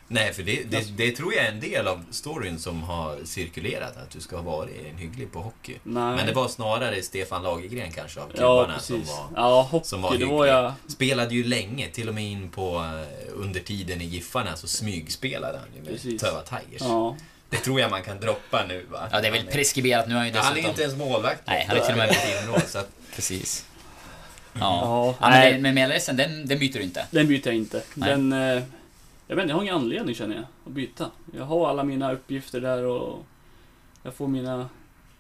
Nej, för det, det, det tror jag är en del av storyn som har cirkulerat, att du ska ha varit en hygglig på hockey. Nej. Men det var snarare Stefan Lagergren kanske av Ja, klubbarna som precis. var, Ja, hockey, som var det hygglig. var jag... Spelade ju länge, till och med in på eh, under tiden i Giffarna så smygspelade han ju med Precis. Töva Tigers. Ja. Det tror jag man kan droppa nu va? Ja, det är väl preskriberat. Nu har han ju Ja, han är dessutom... inte ens målvakt. Nej, han är till och med... Så att, Precis. Ja. Ja, men, det, men den, den byter du inte? Den byter jag inte. Nej. Den... Eh, jag vet inte, jag har ingen anledning känner jag att byta. Jag har alla mina uppgifter där och jag får mina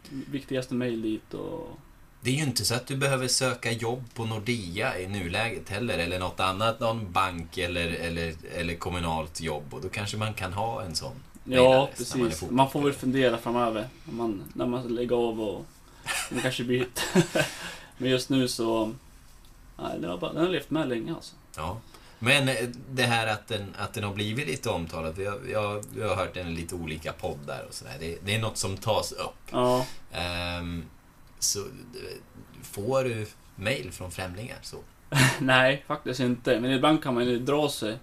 viktigaste mejl dit och... det är ju inte så att du behöver söka jobb på Nordea i nuläget heller, eller något annat, någon bank eller, eller, eller kommunalt jobb. Och då kanske man kan ha en sån Ja, när man precis. Man, får väl fundera framöver. När man, när man lägger av och man kanske byter. Men just nu så... Nej, den har, bara, den har levt med länge alltså. Ja. Men eh, det här att den, att den har blivit lite omtalad. Har, jag, vi har hört den i lite olika poddar och sådär. Det, det är något som tas upp. Ja. Ehm, så får du mail från främlingar så? Nej, faktiskt inte. Men ibland kan man ju dra sig,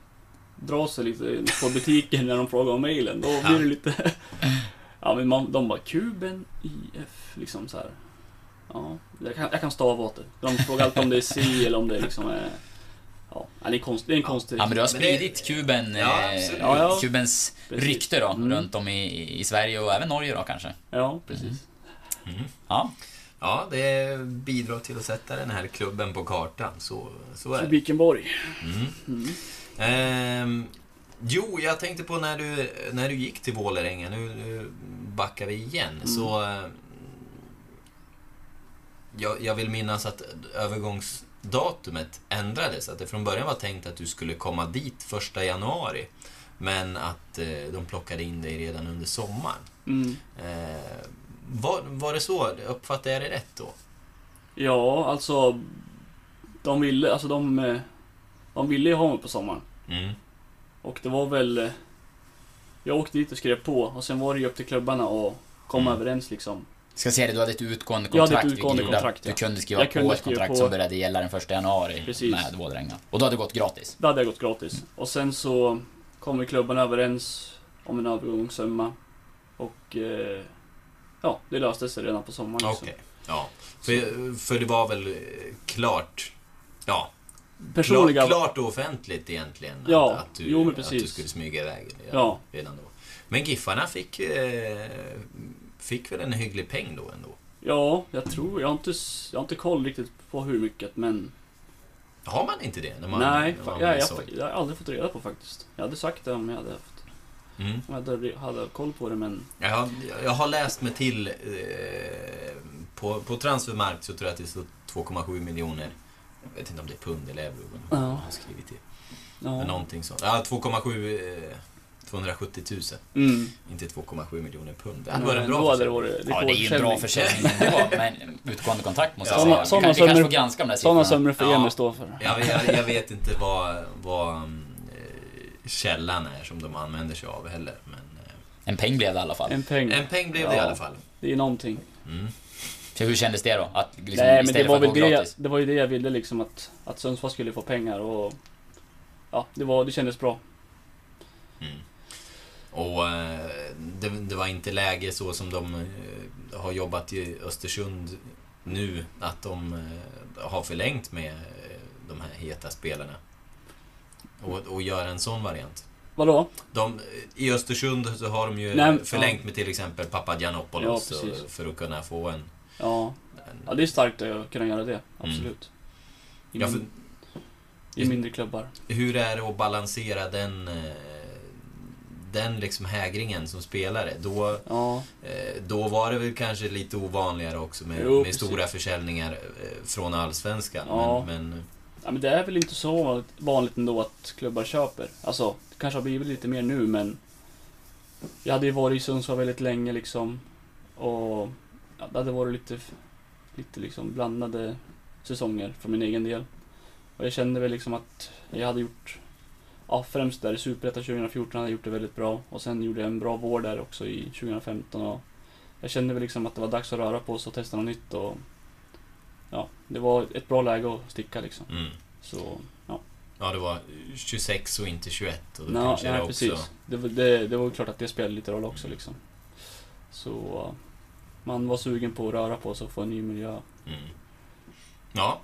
dra sig lite på butiken när de frågar om mejlen. Då blir Ja. det lite... Ja, men man, de bara Kuben IF, liksom så här. Ja, jag kan, jag kan stava åt det. De frågar alltid om det är C eller om det liksom är... Ja, det är, konst, det är en konstig... Ja, men du har spridit kuben, Ja, eh, absolut. Ja, ja. kubens Precis. rykte då, Mm. runt om i, i Sverige och även Norge då kanske. Ja, precis. Mm. Ja, Ja, det bidrar till att sätta den här klubben på kartan. Så, så är det. Vikenborg. Mm. Mm. Ehm, jo, jag tänkte på när du, när du gick till Vålerenga, nu, nu backar vi igen, Mm. så... Jag, jag vill minnas att övergångsdatumet ändrades, att det från början var tänkt att du skulle komma dit första januari, men att eh, de plockade in dig redan under sommaren. Mm. Eh, var, var det så? Uppfattade jag det rätt då? Ja, alltså... De ville, alltså de... eh, De ville ju ha mig på sommaren. Mm. Och det var väl... eh, Jag åkte dit och skrev på och sen var det ju upp till klubbarna och komma Mm. överens liksom. Ska säga det, du hade ett utgående Jag hade ett kontrakt. utgående kontrakt, Du ja. kunde skriva Jag på kunde ett skriva kontrakt på- som började gälla den första januari Precis. med Vålerenga. Och då hade det gått gratis. Då hade jag gått gratis. Och sen så kom klubbarna överens om en övergångssumma. Och... Eh, ja, det löste sig redan på sommaren. Okej. Liksom. Ja. För, för det var väl eh, klart... Ja, Personliga... Klart, och offentligt egentligen. Ja, att, att, du, jo, att du skulle smyga iväg redan, Ja. redan då. Men Giffarna fick, eh, fick väl en hygglig peng då ändå? Ja, jag tror... Jag har, inte, jag har inte koll riktigt på hur mycket, men... Har man inte det? När man, nej, när man jag, såld? jag har aldrig fått reda på faktiskt. Jag hade sagt det om jag hade haft... Mm. Om jag hade, hade koll på det, men... Jag, har, jag har läst mig till... Eh, på, på Transfermarkt så tror jag att det står 2,7 miljoner. Jag vet inte om det är pund eller euro. vad Ja. har skrivit det. Ja. Men någonting sånt. Ja, 2,7... Eh, 270 000. Mm. Inte 2,7 miljoner pund. Det Ja, hade varit en bra det försäljning. Ja, det är ju en bra försäljning. Men utgående kontrakt måste jag Ja, säga. vi, kan, såna vi kanske får granska de där Sådana siffrorna. summor får Ja. Emil stå för. Jag, jag, jag vet inte vad, vad eh, källan är som de använder sig av heller. Men eh, En peng blev det i alla fall. En peng. en peng blev det i Ja. alla fall. Det är någonting. Mm. Så hur kändes det då? Att liksom, Nej, men det var väl det, jag, det var ju det jag ville liksom att, att Sundsvall skulle få pengar och... Ja, det, var, det kändes bra. Mm. Och eh, det, det var inte läge så som de eh, har jobbat i Östersund nu, att de eh, har förlängt med de här heta spelarna. Och, och göra en sån variant. Vadå? De, I Östersund så har de ju Nej, förlängt ja. med till exempel Papagiannopoulos Ja, precis. för att kunna få en... Ja, en ja det är starkt att kunna göra det. Absolut. I, Ja, för- min, I mindre klubbar. Hur är det att balansera den, den liksom hägringen som spelare, då, Ja. eh, då var det väl kanske lite ovanligare också med, Jo, med stora försäljningar eh, från Allsvenskan. Ja. Men, men Ja, men det är väl inte så vanligt ändå att klubbar köper. Alltså, det kanske har blivit lite mer nu men jag hade ju varit i Sundsvall väldigt länge liksom. Och ja, det hade varit lite, lite liksom blandade säsonger för min egen del. Och jag kände väl liksom att jag hade gjort, ja främst där i Superettan 2014 hade jag gjort det väldigt bra. Och sen gjorde jag en bra vår där också i 2015. Och jag kände väl liksom att det var dags att röra på sig och testa något nytt. Och, ja, det var ett bra läge att sticka liksom. Mm. Så, ja. ja, det var 26 och inte 21. Och då Nå, kanske nej, det också... precis. Det, var- det, det var klart att det spelade lite roll också liksom. Så man var sugen på att röra på sig och få en ny miljö. Mm. Ja,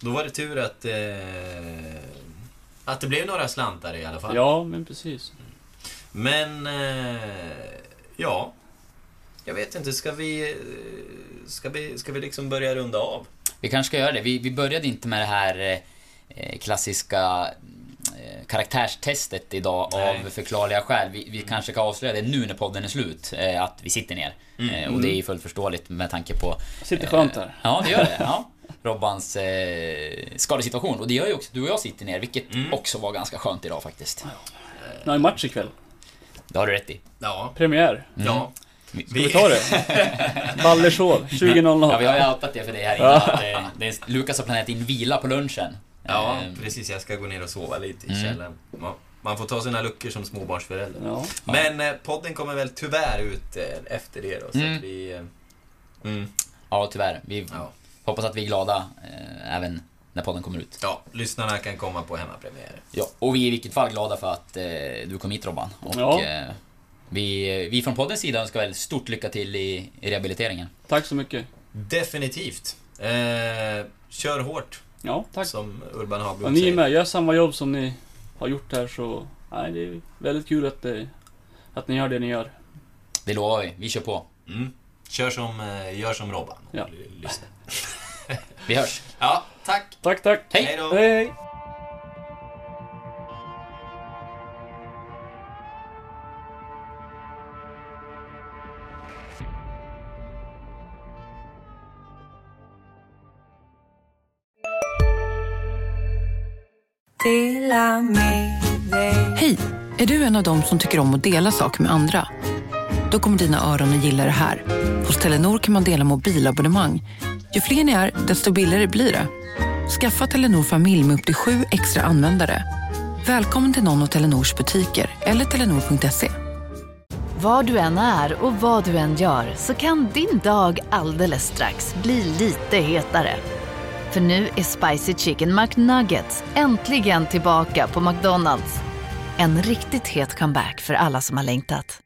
då var det tur att, eh, att det blev några slantar i alla fall. Ja, men precis. Men, eh, ja. Jag vet inte, ska vi, eh, ska vi, ska vi liksom börja runda av? Vi kanske ska göra det. Vi, vi började inte med det här eh, klassiska eh, karaktärstestet idag Nej. av förklarliga skäl. Vi, vi kanske kan avslöja det nu när podden är slut, eh, att vi sitter ner. Mm. Eh, och det är ju fullt förståeligt med tanke på... Sitter skönt här. Ja, det gör det. Ja. Robbans eh, skadesituation. Och det gör ju också att du och jag sitter ner, vilket Mm. också var ganska skönt idag faktiskt. Nu har vi match ikväll. Det har du rätt i. Ja. Premiär. Ja. Ska vi ta det? Ballershov, 20.00. Ja, vi har ju outat det för dig här innan. Eh, det är, Lukas har planerat in vila på lunchen. Ja, Eh, precis. Jag ska gå ner och sova lite i Mm. källaren. Man får ta sina luckor som småbarnsförälder. Ja. Men eh, podden kommer väl tyvärr ut eh, efter det då, så Mm. att vi... eh, Mm. Ja, tyvärr. Vi Ja. Hoppas att vi är glada eh, även när podden kommer ut. ja, lyssnarna kan komma på hemmapremiär. Ja, och vi är i vilket fall glada för att eh, du kom hit Robban. Och, Ja. eh, vi, vi från poddens sida önskar väl stort lycka till i, i rehabiliteringen. Tack så mycket. Definitivt. Eh, kör hårt, Ja, tack. som Urban Hagblom Och ni är säger. med, gör samma jobb som ni har gjort här så... Nej, det är väldigt kul att, det, att ni gör det ni gör. Det lovar vi. Vi kör på. Mm. Kör som, eh, gör som Robban. Ja. Lyssna. Vi hörs. Ja, tack. Tack, tack. Hej. Hej då. Hej. Hej! Är du en av dem som tycker om att dela saker med andra? Då kommer dina öron att gilla det här. Hos Telenor kan man dela mobilabonnemang. Ju fler ni är, desto billigare blir det. Skaffa Telenor familj med upp till sju extra användare. Välkommen till någon av Telenors butiker eller telenor.se. Var du än är och vad du än gör så kan din dag alldeles strax bli lite hetare. För nu är Spicy Chicken McNuggets äntligen tillbaka på McDonalds. En riktigt het comeback för alla som har längtat.